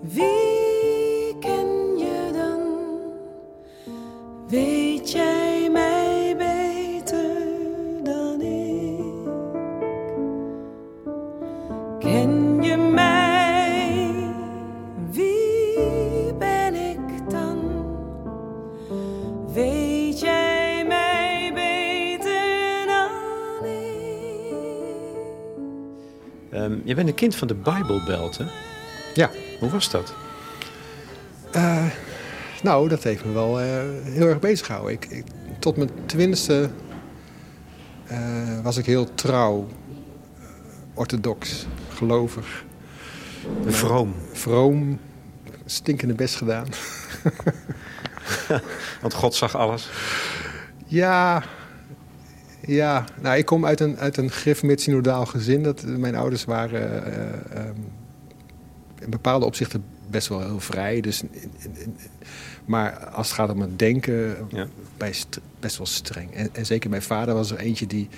Wie ken je dan? Weet jij Um, je bent een kind van de Bijbelbelt, hè? Ja. Hoe was dat? Uh, nou, dat heeft me wel uh, heel erg bezig gehouden. Ik, ik, tot mijn twintigste uh, was ik heel trouw, orthodox, gelovig. Vroom. Vroom, stinkende best gedaan. [LAUGHS] Want God zag alles. Ja, ja, nou, ik kom uit een, uit een grif-mid-synodaal gezin. Dat, mijn ouders waren uh, um, in bepaalde opzichten best wel heel vrij. Dus, maar als het gaat om het denken, ja. best wel streng. En, en, zeker mijn vader was er eentje die,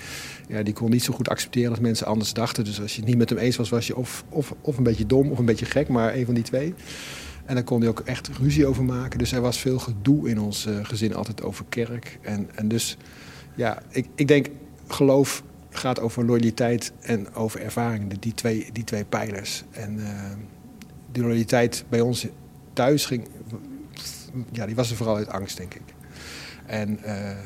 ja, die kon niet zo goed accepteren als mensen anders dachten. Dus als je het niet met hem eens was, was je of, of, of een beetje dom of een beetje gek, maar een van die twee. En daar kon hij ook echt ruzie over maken. Dus er was veel gedoe in ons uh, gezin altijd over kerk. En, en dus ja, ik, ik denk geloof gaat over loyaliteit en over ervaring. Die twee, die twee pijlers. En uh, die loyaliteit bij ons thuis ging... Ja, die was er vooral uit angst, denk ik. En uh,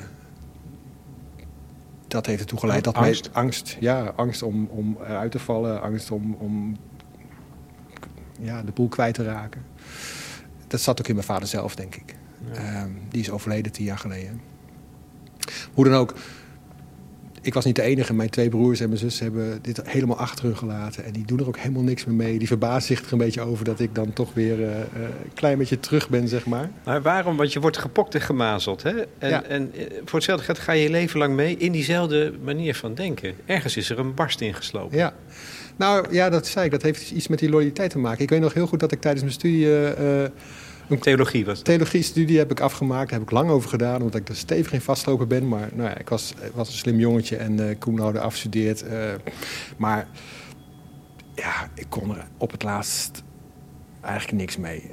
dat heeft ertoe geleid dat angst? angst, ja, angst om, om eruit te vallen, angst om, om ja, de boel kwijt te raken. dat zat ook in mijn vader zelf, denk ik. Ehm, die is overleden tien jaar geleden. Hoe dan ook, ik was niet de enige. Mijn twee broers en mijn zus hebben dit helemaal achter hun gelaten. En die doen er ook helemaal niks meer mee. Die verbazen zich er een beetje over dat ik dan toch weer uh, een klein beetje terug ben, zeg maar. Maar waarom? Want je wordt gepokt en gemazeld. Hè? En, ja. en eh, voor hetzelfde gaat ga je je leven lang mee in diezelfde manier van denken. Ergens is er een barst ingeslopen. Ja. Nou ja, dat zei ik. Dat heeft iets met die loyaliteit te maken. Ik weet nog heel goed dat ik tijdens mijn studie... Uh, een theologie was het? Theologie-studie heb ik afgemaakt. Daar heb ik lang over gedaan, omdat ik er stevig in vastlopen ben. Maar nou ja, ik was, was een slim jongetje en uh, cum laude afgestudeerd. Uh, maar ja, ik kon er op het laatst eigenlijk niks mee.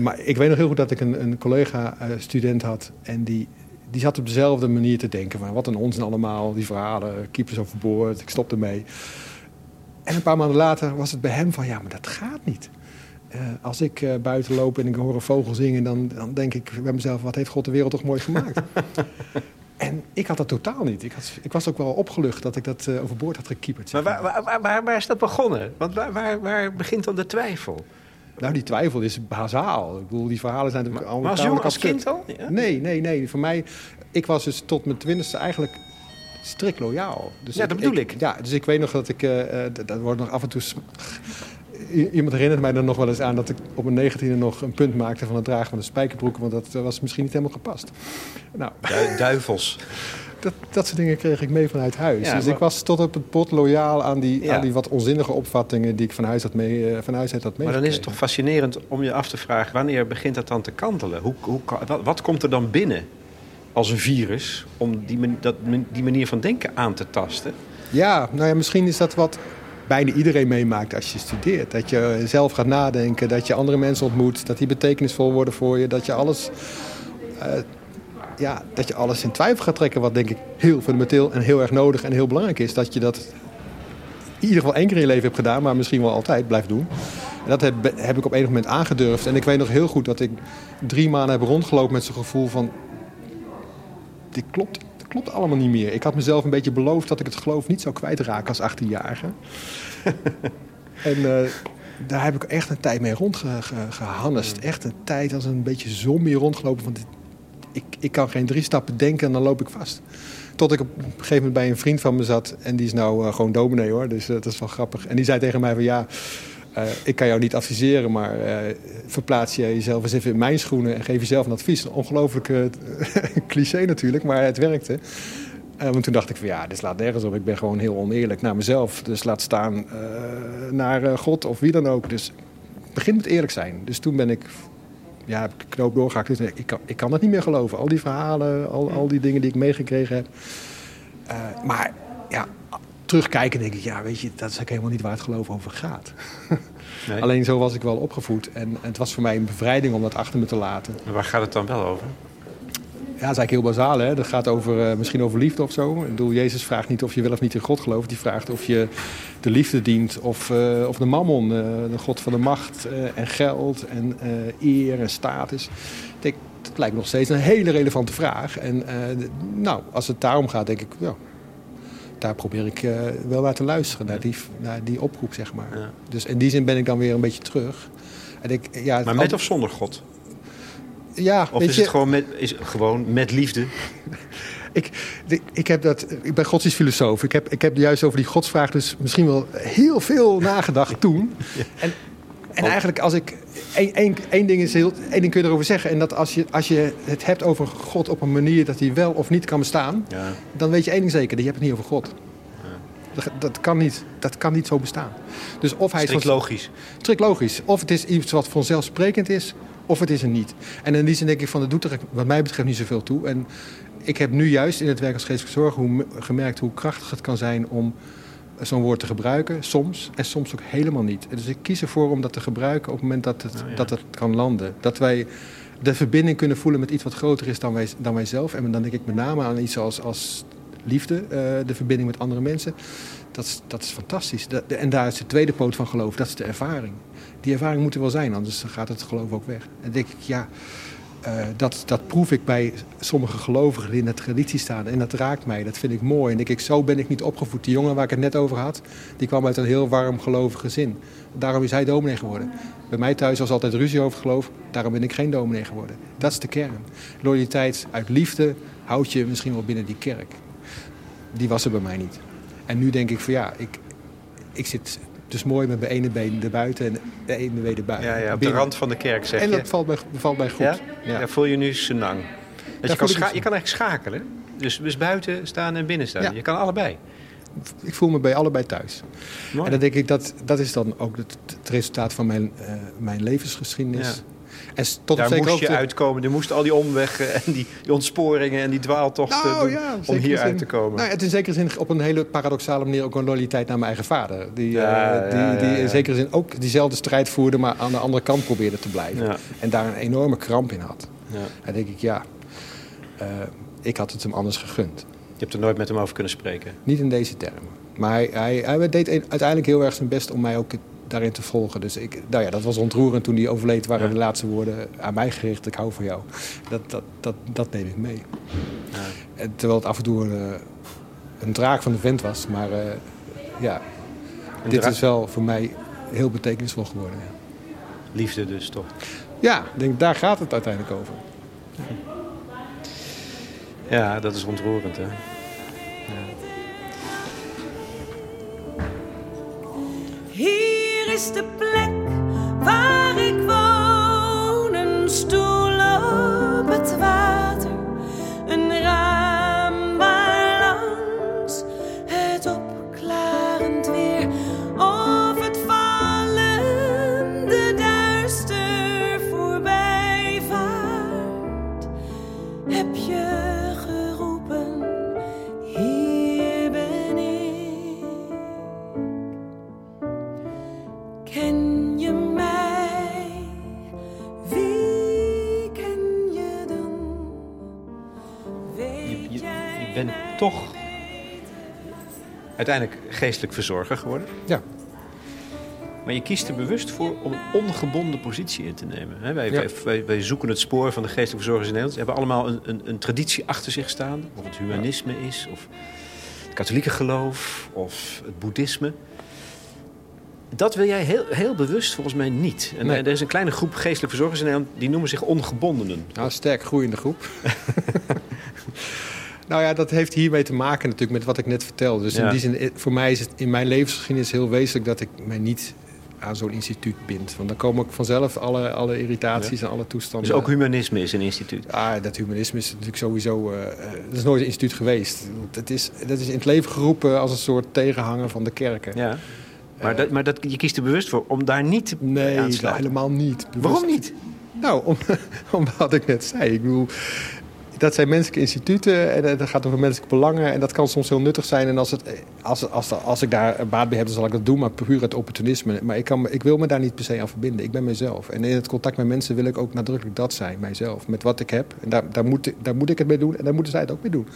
Maar ik weet nog heel goed dat ik een, een collega-student had en die, die zat op dezelfde manier te denken. Van, wat een onzin allemaal, die verhalen, keepers overboord, ik stop ermee. En een paar maanden later was het bij hem van, ja, maar dat gaat niet. Uh, als ik uh, buiten loop en ik hoor een vogel zingen, dan, dan denk ik bij mezelf: wat heeft God de wereld toch mooi gemaakt? [LAUGHS] en ik had dat totaal niet. Ik, had, ik was ook wel opgelucht dat ik dat uh, overboord had gekieperd. Maar waar, waar, waar, waar, is dat begonnen? Want waar, begint dan de twijfel? Nou, die twijfel is bazaal. Ik bedoel, die verhalen zijn natuurlijk allemaal. Maar als jong, als kind al? Ja? Nee, nee, nee. Voor mij, ik was dus tot mijn twintigste eigenlijk strikt loyaal. Dus ja, dat bedoel ik, ik. Ja, dus ik weet nog dat ik, uh, dat wordt nog af en toe iemand herinnert mij er nog wel eens aan dat ik op mijn negentiende nog een punt maakte van het dragen van de spijkerbroek. Want dat was misschien niet helemaal gepast. Nou, duivels. [LAUGHS] Dat, dat soort dingen kreeg ik mee vanuit huis. dus ik was tot op het pot loyaal aan die, aan die wat onzinnige opvattingen die ik van huis, had mee, uh, van huis uit had Maar dan is het toch fascinerend om je af te vragen... wanneer begint dat dan te kantelen? Hoe, hoe, wat, wat komt er dan binnen als een virus... om die, dat, die manier van denken aan te tasten? Ja, nou ja, misschien is dat wat bijna iedereen meemaakt als je studeert. Dat je zelf gaat nadenken, dat je andere mensen ontmoet, dat die betekenisvol worden voor je, dat je alles, uh, ja, dat je alles in twijfel gaat trekken, wat denk ik heel fundamenteel en heel erg nodig en heel belangrijk is. Dat je dat in ieder geval één keer in je leven hebt gedaan, maar misschien wel altijd blijft doen. En dat heb, heb ik op enig moment aangedurfd. En ik weet nog heel goed dat ik drie maanden heb rondgelopen met zo'n gevoel van... Dit klopt klopt allemaal niet meer. Ik had mezelf een beetje beloofd dat ik het geloof niet zou kwijtraken als 18-jarige. [LAUGHS] en uh, daar heb ik echt een tijd mee rondgehannest. Echt een tijd als een beetje zombie rondgelopen. Want ik, ik kan geen drie stappen denken en dan loop ik vast. Tot ik op een gegeven moment bij een vriend van me zat. En die is nou uh, gewoon dominee hoor. Dus uh, dat is wel grappig. En die zei tegen mij van ja... Uh, ik kan jou niet adviseren, maar uh, verplaats je jezelf eens even in mijn schoenen en geef jezelf een advies. Een ongelooflijk uh, [LAUGHS] cliché natuurlijk, maar het werkte. want toen dacht ik van ja, dit slaat nergens op. Ik ben gewoon heel oneerlijk naar mezelf. Dus laat staan naar God of wie dan ook. Dus begin met eerlijk zijn. Dus toen ben ik, ja, knoop doorgehakt. Dus ik, kan, ik kan dat niet meer geloven. Al die verhalen, al, al die dingen die ik meegekregen heb. maar ja, terugkijken denk ik, ja, weet je, dat is ook helemaal niet waar het geloof over gaat. [LAUGHS] Nee. Alleen zo was ik wel opgevoed. En het was voor mij een bevrijding om dat achter me te laten. En waar gaat het dan wel over? Ja, dat is eigenlijk heel bazaal. Hè? Dat gaat over, uh, misschien over liefde of zo. Ik bedoel, Jezus vraagt niet of je wel of niet in God gelooft. Die vraagt of je de liefde dient of, uh, of de mammon. Uh, de God van de macht en geld en eer en status. Dat lijkt nog steeds een hele relevante vraag. En nou, als het daarom gaat, denk ik... Ja, daar probeer ik uh, wel naar te luisteren, naar die, naar die oproep, zeg maar. Ja. Dus in die zin ben ik dan weer een beetje terug. En ik, ja, maar met of zonder God? Ja, of is het gewoon met, is gewoon met liefde? [LAUGHS] ik, ik, heb dat, ik ben godsdienstfilosoof. Ik heb, ik heb juist over die godsvraag dus misschien wel heel veel nagedacht [LAUGHS] toen. En, en eigenlijk als ik... Eén ding, is heel, één ding kun je erover zeggen. En dat als je, als je het hebt over God op een manier dat hij wel of niet kan bestaan... Ja. dan weet je één ding zeker. Je hebt het niet over God. Dat, dat, kan niet, dat kan niet zo bestaan. Dus of hij Strikt logisch. Strikt logisch. Of het is iets wat vanzelfsprekend is, of het is er niet. En in die zin denk ik van, dat doet er wat mij betreft niet zoveel toe. En ik heb nu juist in het werk als geestelijke zorg hoe, gemerkt hoe krachtig het kan zijn om zo'n woord te gebruiken, soms, en soms ook helemaal niet. Dus ik kies ervoor om dat te gebruiken op het moment dat het, oh, dat het kan landen. Dat wij de verbinding kunnen voelen met iets wat groter is dan wij, dan wij zelf. En dan denk ik met name aan iets als, als liefde, uh, de verbinding met andere mensen. Dat is, dat is fantastisch. Dat, en daar is de tweede poot van geloof, dat is de ervaring. Die ervaring moet er wel zijn, anders gaat het geloof ook weg. En dan denk ik, ja, uh, dat, dat proef ik bij sommige gelovigen die in de traditie staan. En dat raakt mij, dat vind ik mooi. En denk ik, zo ben ik niet opgevoed. Die jongen waar ik het net over had, die kwam uit een heel warm gelovig gezin. Daarom is hij dominee geworden. Bij mij thuis was altijd ruzie over geloof. Daarom ben ik geen dominee geworden. Dat is de kern. Loyaliteit uit liefde houdt je misschien wel binnen die kerk. Die was er bij mij niet. En nu denk ik van ja, ik, ik zit dus mooi met mijn ene been erbuiten en de ene been erbuiten. Ja, ja, op de rand van de kerk zeg en je. En dat valt mij, valt mij goed. Ja? ja? voel je nu senang. Dat je, kan je kan eigenlijk schakelen. Dus, dus buiten staan en binnen staan. Je kan allebei. Ik voel me bij allebei thuis. En dan denk ik, dat, dat is dan ook het, het resultaat van mijn, uh, mijn levensgeschiedenis. En tot Daar moest je uitkomen. Er moesten al die omwegen en die, die ontsporingen en die dwaaltochten nou, ja, om hier uit te komen. Nou, het is in zekere zin op een hele paradoxale manier ook een loyaliteit naar mijn eigen vader. Die, ja, uh, die, die in zekere zin ook diezelfde strijd voerde, maar aan de andere kant probeerde te blijven. En daar een enorme kramp in had. En denk ik, ja, uh, ik had het hem anders gegund. Je hebt er nooit met hem over kunnen spreken? Niet in deze termen. Maar hij, hij, hij deed uiteindelijk heel erg zijn best om mij ook daarin te volgen. Dus ik, nou ja, dat was ontroerend toen hij overleed. Waren de laatste woorden aan mij gericht. Ik hou van jou. Dat, dat, dat, dat neem ik mee. Ja. En terwijl het af en toe een, eh, een draak van de vent was. Maar uh, ja, dit is wel voor mij heel betekenisvol geworden. Ja. Liefde dus toch? Ja, denk, daar gaat het uiteindelijk over. Ja, dat is ontroerend hè. Ja. Is de plek waar ik woon. Een stoel op het water, een raam toch uiteindelijk geestelijk verzorger geworden. Ja. Maar je kiest er bewust voor om een ongebonden positie in te nemen. wij, wij, wij, zoeken het spoor van de geestelijke verzorgers in Nederland. Ze hebben allemaal een, een, een traditie achter zich staan. Of het humanisme is, of het katholieke geloof, of het boeddhisme. Dat wil jij heel, heel bewust volgens mij niet. En er is een kleine groep geestelijke verzorgers in Nederland... die noemen zich ongebondenen. Nou, sterk groeiende groep. [LAUGHS] Nou ja, dat heeft hiermee te maken natuurlijk met wat ik net vertelde. Dus in die zin, voor mij is het in mijn levensgeschiedenis heel wezenlijk dat ik mij niet aan zo'n instituut bind. Want dan komen ook vanzelf alle, alle irritaties en alle toestanden. Dus ook humanisme is een instituut? Ah, dat humanisme is natuurlijk sowieso... Uh, dat is nooit een instituut geweest. Dat is, dat is in het leven geroepen als een soort tegenhanger van de kerken. Ja. Maar, uh, dat, maar dat, je kiest er bewust voor om daar niet nee, aan te Nee, helemaal niet. Waarom niet? Nou, om, [LAUGHS] om wat ik net zei. Ik bedoel, dat zijn menselijke instituten en dat gaat over menselijke belangen. En dat kan soms heel nuttig zijn. En als, het, als, als, als ik daar baat bij heb, dan zal ik dat doen, maar puur het opportunisme. Maar ik, kan, ik wil me daar niet per se aan verbinden. Ik ben mezelf. En in het contact met mensen wil ik ook nadrukkelijk dat zijn, mijzelf. Met wat ik heb. En daar, daar, moet, daar moet ik het mee doen en daar moeten zij het ook mee doen.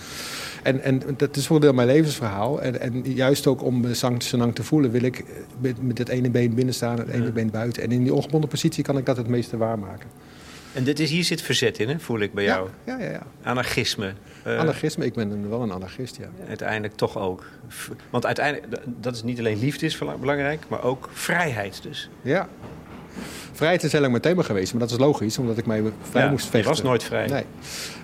En, en dat is voor een deel mijn levensverhaal. En, en juist ook om me lang te voelen, wil ik met, met het ene been binnen staan en het ene been buiten. En in die ongebonden positie kan ik dat het meeste waarmaken. En dit is, hier zit verzet in, hè, voel ik bij jou. Ja, ja, ja. Anarchisme. Uh, anarchisme, ik ben wel een anarchist, ja. Uiteindelijk toch ook. Want uiteindelijk, dat is niet alleen liefde is belangrijk, maar ook vrijheid dus. Ja. Vrijheid is heel lang mijn thema geweest, maar dat is logisch, omdat ik mij vrij moest vechten. Je was nooit vrij. Nee.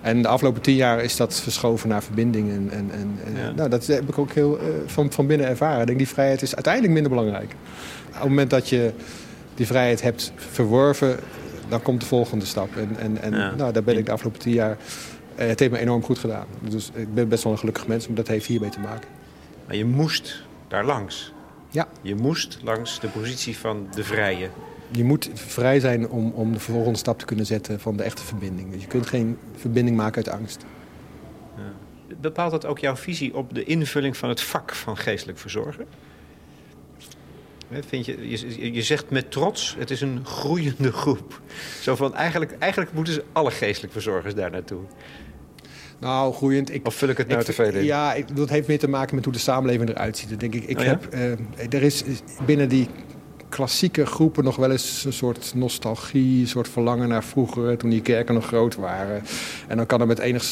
En de afgelopen tien jaar is dat verschoven naar verbinding. En, en, en nou, dat heb ik ook heel uh, van, van binnen ervaren. Ik denk, die vrijheid is uiteindelijk minder belangrijk. Op het moment dat je die vrijheid hebt verworven, dan komt de volgende stap. En, en, en nou, daar ben ik de afgelopen tien jaar... Eh, het heeft me enorm goed gedaan. Dus ik ben best wel een gelukkig mens, maar dat heeft hiermee te maken. Maar je moest daar langs. Ja. Je moest langs de positie van de vrije. Je moet vrij zijn om, om de volgende stap te kunnen zetten van de echte verbinding. Dus je kunt geen verbinding maken uit angst. Ja. Bepaalt dat ook jouw visie op de invulling van het vak van geestelijk verzorger? Vind je, je, je, zegt met trots, het is een groeiende groep. Zo van, eigenlijk, eigenlijk moeten ze alle geestelijk verzorgers daar naartoe. Nou, groeiend. Ik, of vul ik het nou te veel in? Ja, ik, dat heeft meer te maken met hoe de samenleving eruit ziet. denk ik. ik oh heb, uh, er is binnen die klassieke groepen nog wel eens een soort nostalgie, een soort verlangen naar vroeger, toen die kerken nog groot waren. En dan kan er met enig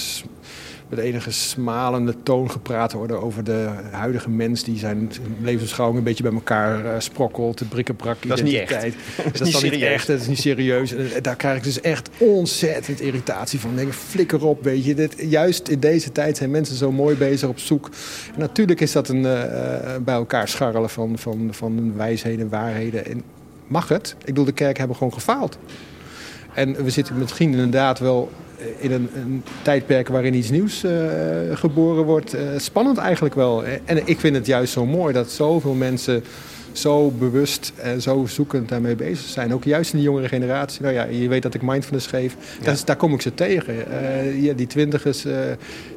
met enige smalende toon gepraat worden over de huidige mens die zijn levensbeschouwing een beetje bij elkaar uh, sprokkelt, de brikkenbrak Dat is niet echt. [LAUGHS] dat, is, dan niet echt, dat is niet serieus. En daar krijg ik dus echt ontzettend irritatie van. denk, flikker op, weet je. Dit, juist in deze tijd zijn mensen zo mooi bezig op zoek. En natuurlijk is dat een uh, bij elkaar scharrelen van, van, van wijsheden, waarheden. En mag het? Ik bedoel, de kerk hebben gewoon gefaald. En we zitten misschien inderdaad wel in een, een tijdperk waarin iets nieuws uh, geboren wordt. Uh, spannend eigenlijk wel. En ik vind het juist zo mooi dat zoveel mensen zo bewust en zo zoekend daarmee bezig zijn. Ook juist in de jongere generatie. Nou ja, je weet dat ik mindfulness geef. Ja. daar kom ik ze tegen. Uh, ja, die twintigers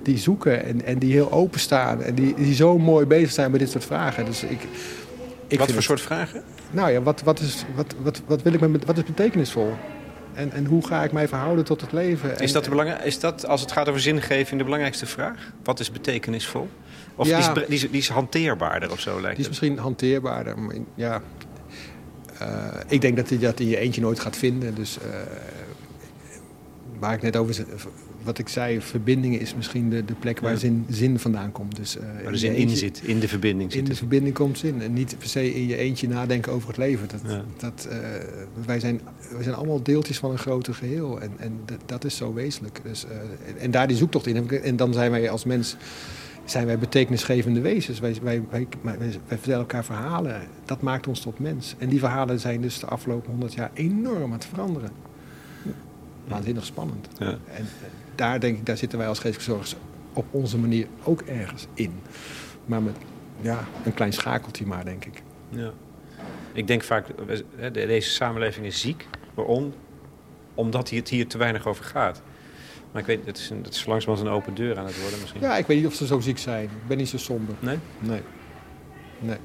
die zoeken en, en die heel openstaan. En die, die zo mooi bezig zijn met dit soort vragen. Dus ik, ik wat voor soort vragen? Nou ja, wat, wat, is, wat, wat, wat, wil ik met, wat is betekenisvol? En, en hoe ga ik mij verhouden tot het leven? Is dat, de belang, is dat, als het gaat over zingeving, de belangrijkste vraag? Wat is betekenisvol? Of ja, die, is, die, is, hanteerbaar of zo, lijkt Die is misschien hanteerbaarder. Maar ja, uh, ik denk dat je dat in je eentje nooit gaat vinden. Dus uh, waar ik net over wat ik zei, verbindingen is misschien de, de plek waar zin, zin vandaan komt. Dus, uh, waar de zin in zit, in de verbinding zit. In de verbinding komt zin. En niet per se in je eentje nadenken over het leven. Dat, dat, uh, wij, zijn, wij zijn allemaal deeltjes van een groter geheel. En, en dat, dat is zo wezenlijk. Dus, uh, en daar die zoektocht in. En dan zijn wij als mens zijn wij betekenisgevende wezens. Wij, wij, wij, wij, vertellen elkaar verhalen. Dat maakt ons tot mens. En die verhalen zijn dus de afgelopen honderd jaar enorm aan het veranderen. Waanzinnig spannend. Ja. En, daar denk ik, daar zitten wij als geestelijke zorgers op onze manier ook ergens in. Maar met ja, een klein schakeltje maar, denk ik. Ja. Ik denk vaak, deze samenleving is ziek. Waarom? Omdat het hier te weinig over gaat. Maar ik weet, het is, een, het is langzamerhand een open deur aan het worden misschien. Ja, ik weet niet of ze zo ziek zijn. Ik ben niet zo somber. Nee? Nee. Nee.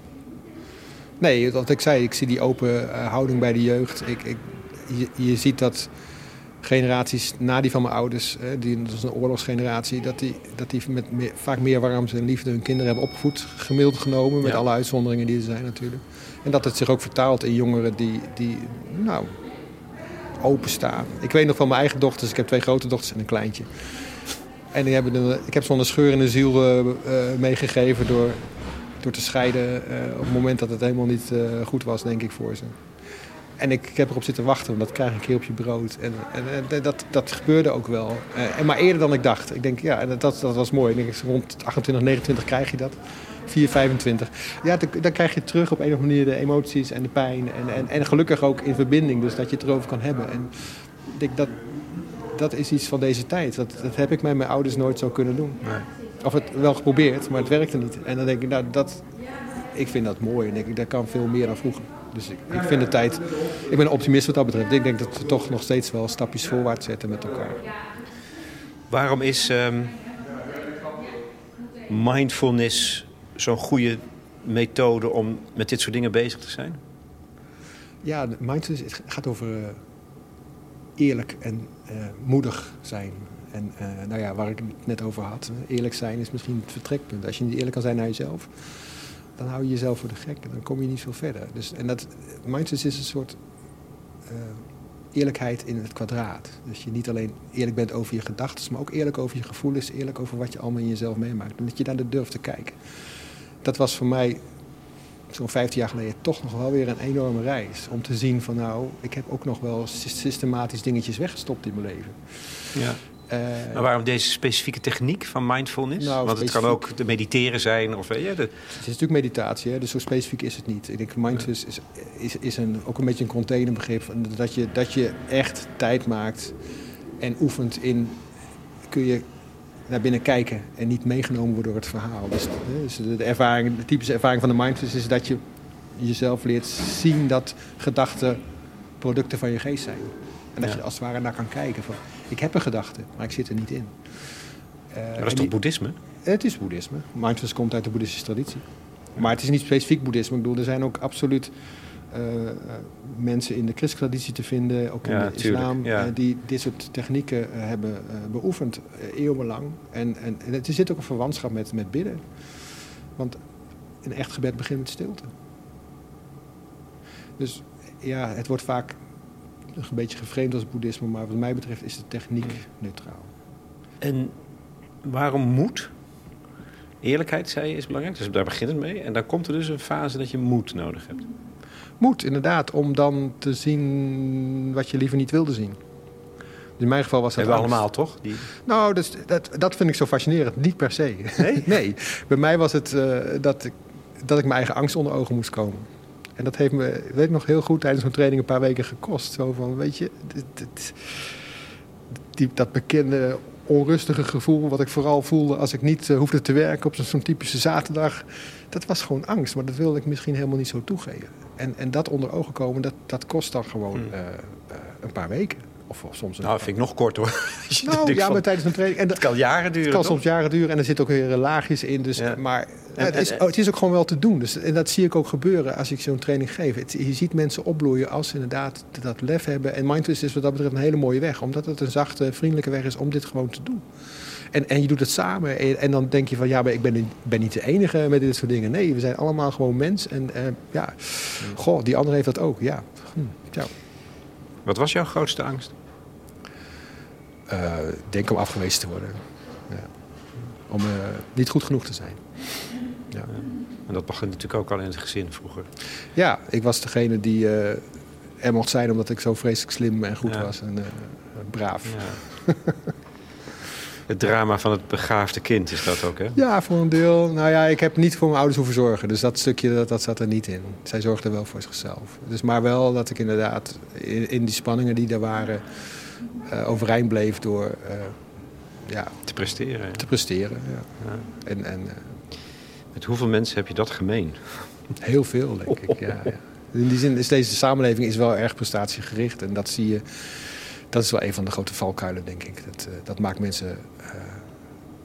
Nee, wat ik zei, ik zie die open eh, houding bij de jeugd. Ik, ik, je, je ziet dat generaties na die van mijn ouders, die, dat is een oorlogsgeneratie, dat die, dat die met vaak meer warmte en liefde hun kinderen hebben opgevoed, gemiddeld genomen, met alle uitzonderingen die er zijn natuurlijk. En dat het zich ook vertaalt in jongeren die, die nou, openstaan. Ik weet nog van mijn eigen dochters, ik heb twee grote dochters en een kleintje. En die hebben een, ik heb zo'n scheur in de ziel uh, meegegeven door, door te scheiden uh, op het moment dat het helemaal niet goed was, denk ik, voor ze. En ik, ik, heb erop zitten wachten, want dat krijg ik hier op je brood. En, en, en dat, dat gebeurde ook wel. Uh, en maar eerder dan ik dacht. Ik denk, ja, en dat, dat was mooi. Ik denk, rond 28, 29 krijg je dat. 4, 25. Ja, dan, krijg je terug op een of andere manier de emoties en de pijn. En, en, en gelukkig ook in verbinding, dus dat je het erover kan hebben. En ik denk, dat, dat is iets van deze tijd. Dat, dat heb ik met mijn ouders nooit zo kunnen doen. Nee. Of het wel geprobeerd, maar het werkte niet. En dan denk ik, nou, dat, ik vind dat mooi. En denk ik, dat kan veel meer dan vroeger. Dus ik, ik vind de tijd... Ik ben optimist wat dat betreft. Ik denk dat we toch nog steeds wel stapjes voorwaarts zetten met elkaar. Waarom is um, mindfulness zo'n goede methode om met dit soort dingen bezig te zijn? Ja, mindfulness gaat over uh, eerlijk en uh, moedig zijn. En uh, nou ja, waar ik het net over had, eerlijk zijn is misschien het vertrekpunt. Als je niet eerlijk kan zijn naar jezelf, dan hou je jezelf voor de gek en dan kom je niet veel verder. Dus, en dat, mindfulness is een soort uh, eerlijkheid in het kwadraat. Dus je niet alleen eerlijk bent over je gedachten, maar ook eerlijk over je gevoelens, eerlijk over wat je allemaal in jezelf meemaakt. En dat je daar de durft te kijken. Dat was voor mij zo'n 15 jaar geleden toch nog wel weer een enorme reis. Om te zien van nou, ik heb ook nog wel systematisch dingetjes weggestopt in mijn leven. Ja. Uh, maar waarom deze specifieke techniek van mindfulness? Nou, Want het kan ook de mediteren zijn. Of, ja, de... Het is natuurlijk meditatie, hè? dus zo specifiek is het niet. Ik denk mindfulness is, is, is een, ook een beetje een containerbegrip. Dat je, dat je echt tijd maakt en oefent in... kun je naar binnen kijken en niet meegenomen worden door het verhaal. Dus, dus de, ervaring, de typische ervaring van de mindfulness is dat je jezelf leert zien dat gedachten producten van je geest zijn. En dat je als het ware naar kan kijken van ik heb een gedachte, maar ik zit er niet in. Uh, dat is toch boeddhisme? Het is boeddhisme. Mindfulness komt uit de boeddhistische traditie. Maar het is niet specifiek boeddhisme. Ik bedoel, er zijn ook absoluut uh, mensen in de christelijke traditie te vinden, ook in de islam, ja. uh, die dit soort technieken hebben beoefend eeuwenlang. En, en, en er zit ook een verwantschap met, met bidden. Want een echt gebed begint met stilte. Dus ja, het wordt vaak een beetje geframed als boeddhisme, maar wat mij betreft is de techniek neutraal. En waarom moed? Eerlijkheid, zei je, is belangrijk. Dus daar begint het mee. En dan komt er dus een fase dat je moed nodig hebt. Moed, inderdaad, om dan te zien wat je liever niet wilde zien. In mijn geval was dat Hebben we allemaal, toch? Die... Nou, dus, dat, dat vind ik zo fascinerend. Niet per se. Nee? [LAUGHS] nee. Bij mij was het eh, dat, ik, dat ik mijn eigen angst onder ogen moest komen. En dat heeft me, weet ik nog heel goed, tijdens mijn training een paar weken gekost. Zo van, weet je, dit, dit- die, dat bekende onrustige gevoel... wat ik vooral voelde als ik niet eh, hoefde te werken op zo'n zo'n typische zaterdag... dat was gewoon angst, maar dat wilde ik misschien helemaal niet zo toegeven. En, en dat onder ogen komen, dat, dat kost dan gewoon Hmm. eh, eh, een paar weken. Of, of soms een Nou, dat vind ik nog kort hoor. [LAUGHS] Nou, ja, maar tijdens mijn training. En dat Het kan jaren duren. het kan toch? soms jaren duren en er zitten ook weer laagjes in. Dus, Ja. Maar En- het, is, oh, het is ook gewoon wel te doen. Dus, en dat zie ik ook gebeuren als ik zo'n training geef. Het- je ziet mensen opbloeien als ze inderdaad dat lef hebben. En mindfulness is wat dat betreft een hele mooie weg. Omdat het een zachte, vriendelijke weg is om dit gewoon te doen. En, en je doet het samen. En, en dan denk je van, ja, maar ik ben, niet- ben niet de enige met dit soort dingen. Nee, we zijn allemaal gewoon mens. En eh, ja, goh, die ander heeft dat ook. Ja, hm, ja. Wat was jouw grootste angst? Eh, denk om afgewezen te worden. Ja. Om eh, niet goed genoeg te zijn. Ja. En dat begon natuurlijk ook al in het gezin vroeger. Ja, ik was degene die eh, er mocht zijn omdat ik zo vreselijk slim en goed Ja. was en eh, braaf. Ja. Ja. [LAUGHS] het drama van het begaafde kind is dat ook, hè? voor een deel. Nou ja, ik heb niet voor mijn ouders hoeven zorgen. Dus dat stukje, dat, dat zat er niet in. Zij zorgden wel voor zichzelf. Dus maar wel dat ik inderdaad in, in die spanningen die er waren... eh, overeind bleef door ja, Te presteren. ja. te presteren. Ja. Ja. En, en Met hoeveel mensen heb je dat gemeen? Heel veel, denk ik. Ja, ja. In die zin is deze samenleving is wel erg prestatiegericht. En dat zie je. Dat is wel een van de grote valkuilen, denk ik. Dat, eh, dat maakt mensen eh,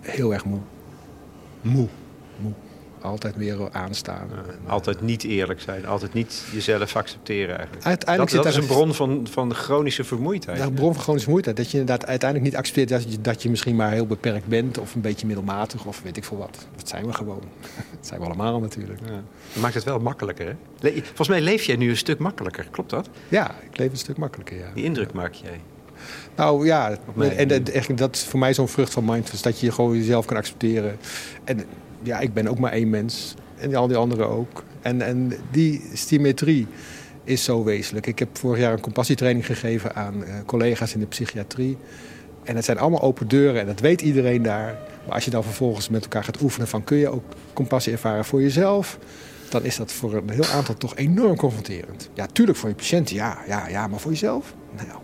heel erg moe. Moe. moe. Altijd weer aanstaan. Ja, En, altijd niet eerlijk zijn. Altijd niet jezelf accepteren eigenlijk. Dat, Uiteindelijk dat zit is een bron van, van chronische vermoeidheid. Een bron van chronische moeite. Dat je inderdaad uiteindelijk niet accepteert dat je, dat je misschien maar heel beperkt bent. Of een beetje middelmatig. Of weet ik veel wat. Dat zijn we gewoon. [LAUGHS] Dat zijn we allemaal natuurlijk. Ja. Dat maakt het wel makkelijker, hè? Le- Volgens mij leef jij nu een stuk makkelijker. Klopt dat? Ja, ik leef een stuk makkelijker, ja. Die indruk maak jij. Nou ja, en dat, eigenlijk, dat is voor mij zo'n vrucht van mindfulness. Dat je gewoon jezelf kan accepteren. En ja, ik ben ook maar één mens. En al die anderen ook. En, en die symmetrie is zo wezenlijk. Ik heb vorig jaar een compassietraining gegeven aan eh, collega's in de psychiatrie. En het zijn allemaal open deuren en dat weet iedereen daar. Maar als je dan vervolgens met elkaar gaat oefenen van... kun je ook compassie ervaren voor jezelf... dan is dat voor een heel aantal toch enorm confronterend. Ja, tuurlijk voor je patiënten, ja, ja, ja, maar voor jezelf? Nou,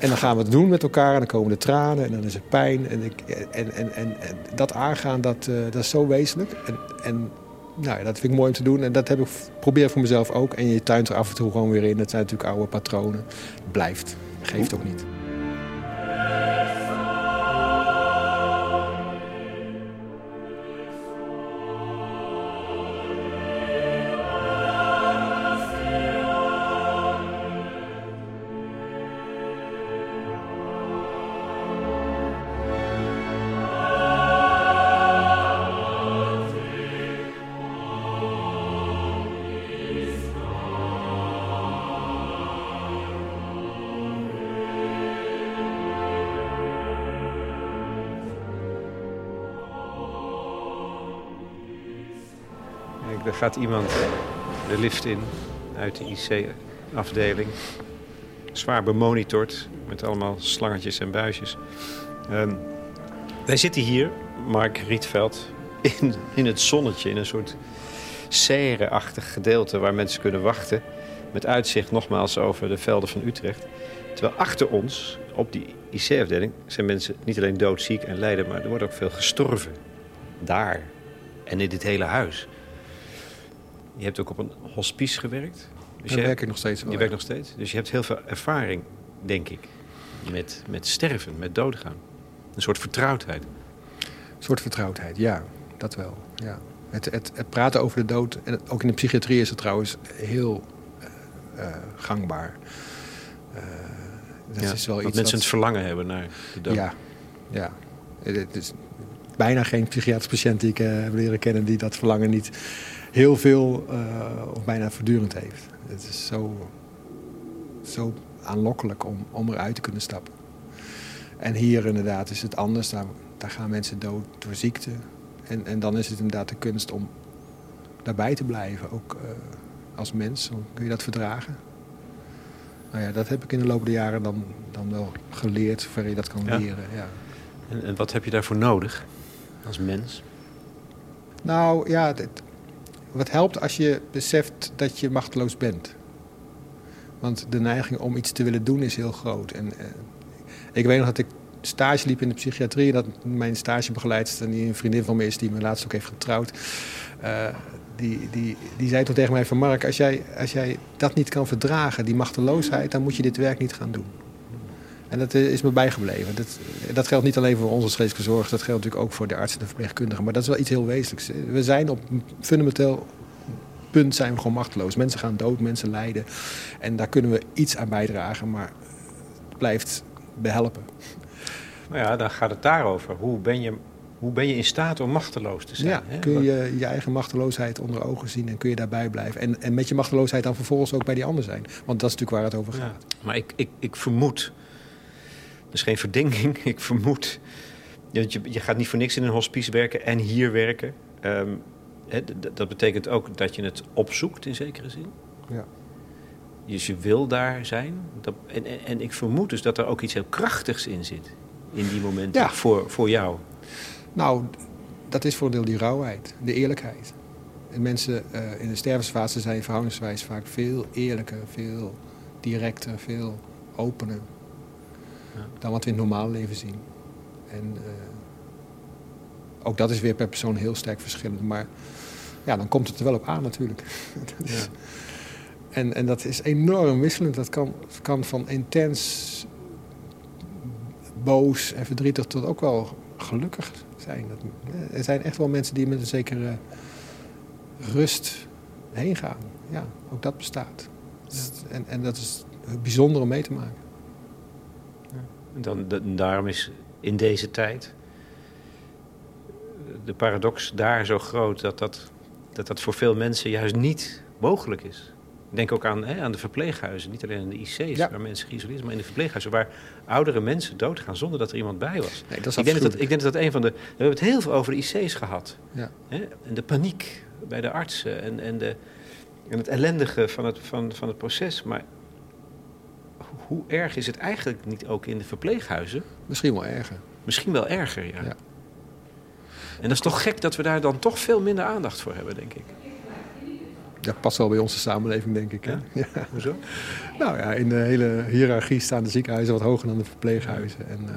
en dan gaan we het doen met elkaar en dan komen de tranen en dan is er pijn. En, ik, en, en, en, en dat aangaan, dat, eh, dat is zo wezenlijk. En, en nou ja, dat vind ik mooi om te doen. En dat heb ik probeer voor mezelf ook. En je tuint er af en toe gewoon weer in. Dat zijn natuurlijk oude patronen. Blijft. Geeft ook niet. Gaat iemand de lift in uit de IC-afdeling. Zwaar bemonitord met allemaal slangetjes en buisjes. Ehm, wij zitten hier, Mark Rietveld, in, in het zonnetje, in een soort serre-achtig gedeelte waar mensen kunnen wachten. Met uitzicht nogmaals over de velden van Utrecht. Terwijl achter ons, op die IC-afdeling, zijn mensen niet alleen doodziek en lijden, maar er wordt ook veel gestorven. Daar. En in dit hele huis. Je hebt ook op een hospice gewerkt. Dus Daar je, werk ik nog steeds wel. je werkt nog steeds. Dus je hebt heel veel ervaring, denk ik, met, met sterven, met doodgaan. Een soort vertrouwdheid. Een soort vertrouwdheid, ja. Dat wel, ja. Het, het, het praten over de dood, en ook in de psychiatrie is het trouwens heel eh, eh, gangbaar. Eh, dat Ja, is wel dat iets mensen het verlangen hebben naar de dood. Ja, ja. Het is bijna geen psychiatrisch patiënt die ik eh, heb leren kennen die dat verlangen niet heel veel eh, of bijna voortdurend heeft. Het is zo, zo aanlokkelijk om, om eruit te kunnen stappen. En hier inderdaad is het anders. Daar, daar gaan mensen dood door ziekte. En, en dan is het inderdaad de kunst om daarbij te blijven. Ook uh, als mens. Kun je dat verdragen. Nou ja, dat heb ik in de loop der jaren dan, dan wel geleerd, zover je dat kan leren. Ja. En, en, wat heb je daarvoor nodig als mens? Nou ja, wat helpt als je beseft dat je machteloos bent. Want de neiging om iets te willen doen is heel groot. En, uh, ik weet nog dat ik stage liep in de psychiatrie. Dat mijn stagebegeleidster, die een vriendin van me is, die me laatst ook heeft getrouwd. Uh, die, die, die zei toen tegen mij van Mark, als jij, als jij dat niet kan verdragen, die machteloosheid, dan moet je dit werk niet gaan doen. En dat eh, is me bijgebleven. Dat, dat geldt niet alleen voor onze geestelijke zorg, dat geldt natuurlijk ook voor de artsen en de verpleegkundigen. Maar dat is wel iets heel wezenlijks. We zijn op een fundamenteel punt zijn we gewoon machteloos. Mensen gaan dood, mensen lijden. En daar kunnen we iets aan bijdragen, maar het blijft behelpen. Nou ja, dan gaat het daarover. Hoe ben je, hoe ben je in staat om machteloos te zijn? Ja, hè? kun je je eigen machteloosheid onder ogen zien en kun je daarbij blijven. En, en met je machteloosheid dan vervolgens ook bij die ander zijn. Want dat is natuurlijk waar het over gaat. maar ik, ik, ik vermoed, dat is geen verdenking, [LAUGHS] ik vermoed... Je, je gaat niet voor niks in een hospice werken en hier werken. Um, dat betekent ook dat je het opzoekt in zekere zin. Ja. Dus je wil daar zijn. Dat, en, en, en, ik vermoed dus dat er ook iets heel krachtigs in zit. In die momenten. Ja. Voor, voor jou. Nou, dat is voor een deel die rauwheid. De eerlijkheid. En mensen uh, in de stervensfase zijn verhoudingswijs vaak veel eerlijker, veel directer, veel opener. Ja. Dan wat we in het normale leven zien. En uh, ook dat is weer per persoon heel sterk verschillend. Maar ja, dan komt het er wel op aan natuurlijk. [LAUGHS] ja. en, en dat is enorm wisselend. Dat kan, kan van intens boos en verdrietig tot ook wel gelukkig zijn. Dat, er zijn echt wel mensen die met een zekere rust heen gaan. Ja, ook dat bestaat. En, en dat is bijzonder om mee te maken. Dan, daarom is in deze tijd de paradox daar zo groot dat dat dat dat voor veel mensen juist niet mogelijk is. Ik denk ook aan, hè, aan de verpleeghuizen, niet alleen in de IC's waar mensen geïsoleerd zijn, maar in de verpleeghuizen waar oudere mensen doodgaan zonder dat er iemand bij was. Nee, dat is ik, denk dat, ik denk dat dat een van de. We hebben het heel veel over de IC's gehad. Ja. Hè, en de paniek bij de artsen en, en, de, en het ellendige van het, van, van het proces. Maar hoe erg is het eigenlijk niet ook in de verpleeghuizen? Misschien wel erger. Misschien wel erger, ja. ja. En dat is toch gek dat we daar dan toch veel minder aandacht voor hebben, denk ik. Dat past wel bij onze samenleving, denk ik. Hè? Ja. [LAUGHS] Hoezo? Nou ja, in de hele hiërarchie staan de ziekenhuizen wat hoger dan de verpleeghuizen. En,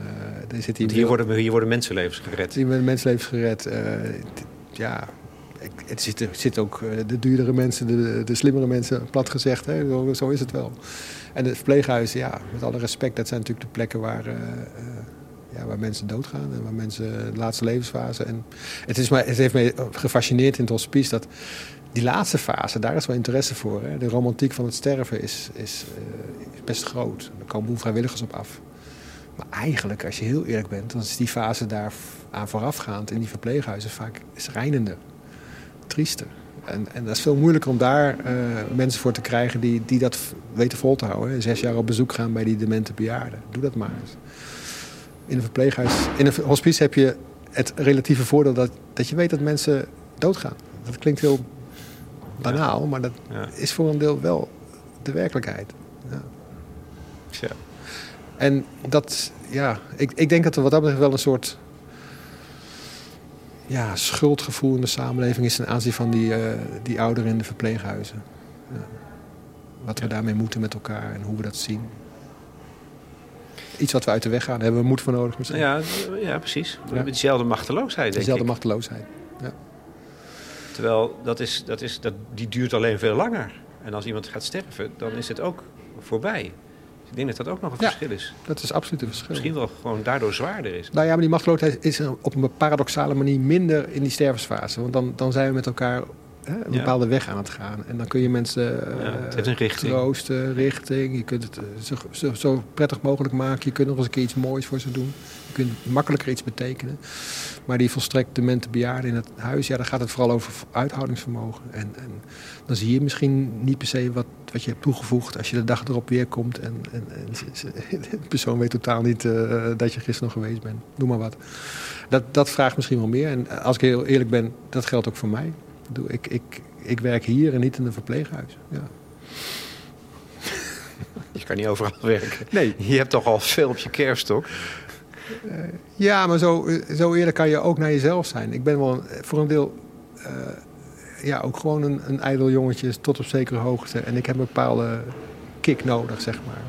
uh, zit hier, hier, worden, hier worden mensenlevens gered. Hier worden mensenlevens gered. Uh, ja, het zitten zit ook uh, de duurdere mensen, de, de slimmere mensen, plat gezegd. Hè? Zo, zo, is het wel. En de verpleeghuizen, ja, met alle respect, dat zijn natuurlijk de plekken waar ja, waar mensen doodgaan en waar mensen de laatste levensfase. En het, is maar, het heeft mij gefascineerd in het hospice dat die laatste fase, daar is wel interesse voor. Hè. De romantiek van het sterven is, is, uh, best groot. Er komen vrijwilligers op af. Maar eigenlijk, als je heel eerlijk bent, dan is die fase daar aan voorafgaand in die verpleeghuizen vaak schrijnender, triester. En, en dat is veel moeilijker om daar uh, mensen voor te krijgen die, die dat weten vol te houden. Hè. Zes jaar op bezoek gaan bij die demente bejaarden. Doe dat maar eens in een verpleeghuis, in een hospice heb je het relatieve voordeel dat, dat je weet dat mensen doodgaan. Dat klinkt heel banaal, maar dat is voor een deel wel de werkelijkheid. Ja. ja. En dat, ja, ik, ik denk dat er wat dat betreft wel een soort ja, schuldgevoel in de samenleving is ten aanzien van die, uh, die ouderen in de verpleeghuizen. Ja. Wat we daarmee moeten met elkaar en hoe we dat zien iets wat we uit de weg gaan. Daar hebben we moed voor nodig misschien. Ja, ja precies. We hebben diezelfde machteloosheid, denk Diezelfde machteloosheid, ja. Terwijl dat is, dat is, dat, die duurt alleen veel langer. En als iemand gaat sterven, dan is het ook voorbij. Ik denk dat dat ook nog een verschil is. dat is absoluut een verschil. Misschien wel gewoon daardoor zwaarder is. Nou ja, maar die machteloosheid is op een paradoxale manier minder in die stervensfase. Want dan, dan zijn we met elkaar een bepaalde weg aan het gaan. En dan kun je mensen het heeft een richting. troosten, richting. Je kunt het zo, zo, zo, prettig mogelijk maken. Je kunt nog eens een keer iets moois voor ze doen. Je kunt makkelijker iets betekenen. Maar die volstrekt demente bejaarden in het huis, ja, daar gaat het vooral over uithoudingsvermogen. En, en dan zie je misschien niet per se wat, wat je hebt toegevoegd als je de dag erop weer komt. En, en, en de persoon weet totaal niet uh, dat je gisteren nog geweest bent. Noem maar wat. Dat, dat vraagt misschien wel meer. En als ik heel eerlijk ben, dat geldt ook voor mij. Ik, ik, ik werk hier en niet in een verpleeghuis. Ja. [LAUGHS] Je kan niet overal werken. Nee. Je hebt toch al veel op je kerststok. Ja, maar zo, zo eerlijk kan je ook naar jezelf zijn. Ik ben wel voor een deel uh, ja, ook gewoon een, een ijdel jongetje tot op zekere hoogte. En ik heb een bepaalde kick nodig, zeg maar.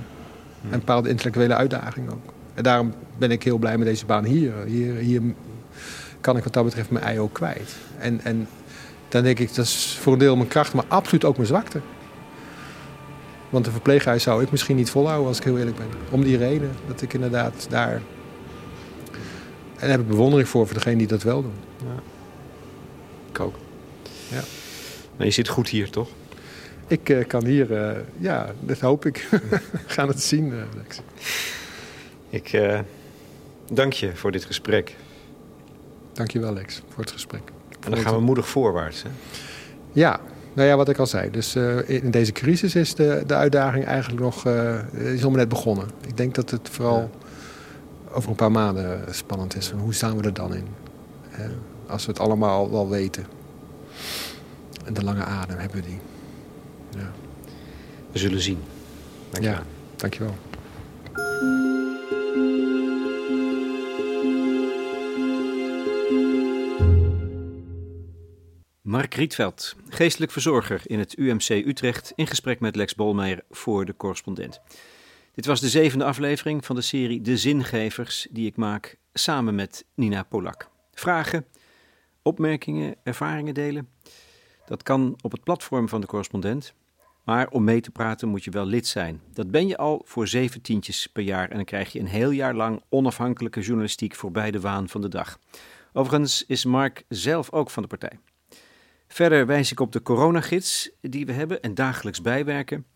Hmm. Een bepaalde intellectuele uitdaging ook. En daarom ben ik heel blij met deze baan hier. Hier, hier kan ik wat dat betreft mijn ei ook kwijt. En, en dan denk ik, dat is voor een deel mijn kracht, maar absoluut ook mijn zwakte. Want een verpleeghuis zou ik misschien niet volhouden als ik heel eerlijk ben. Om die reden dat ik inderdaad daar. En daar heb ik bewondering voor voor degene die dat wel doen. Ja. Ik ook. Ja. Maar je zit goed hier, toch? Ik uh, kan hier, uh, ja, dat hoop ik. We [LAUGHS] gaan het zien, uh, Lex. Ik dank je voor dit gesprek. Dank je wel, Lex, voor het gesprek. En dan gaan we moedig voorwaarts, hè? Ja, nou ja, wat ik al zei. Dus uh, in deze crisis is de, de uitdaging eigenlijk nog uh, is nog net begonnen. Ik denk dat het vooral ja. Over een paar maanden spannend is. hoe staan we er dan in? Uh, als we het allemaal wel weten. En de lange adem hebben we die. Ja. We zullen zien. Dank ja, dankjewel. Mark Rietveld, geestelijk verzorger in het UMC Utrecht, in gesprek met Lex Bolmeijer voor de correspondent. Dit was de zevende aflevering van de serie De Zingevers, die ik maak samen met Nina Polak. Vragen, opmerkingen, ervaringen delen? Dat kan op het platform van de correspondent. Maar om mee te praten moet je wel lid zijn. Dat ben je al voor zeven tientjes per jaar en dan krijg je een heel jaar lang onafhankelijke journalistiek voorbij de waan van de dag. Overigens is Mark zelf ook van de partij. Verder wijs ik op de coronagids die we hebben en dagelijks bijwerken.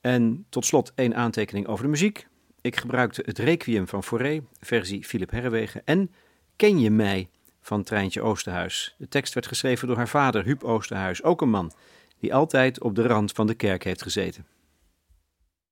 En tot slot één aantekening over de muziek. Ik gebruikte het Requiem van Fauré, versie Philip Herrewegen, en Ken je mij van Treintje Oosterhuis. De tekst werd geschreven door haar vader, Huub Oosterhuis, ook een man die altijd op de rand van de kerk heeft gezeten.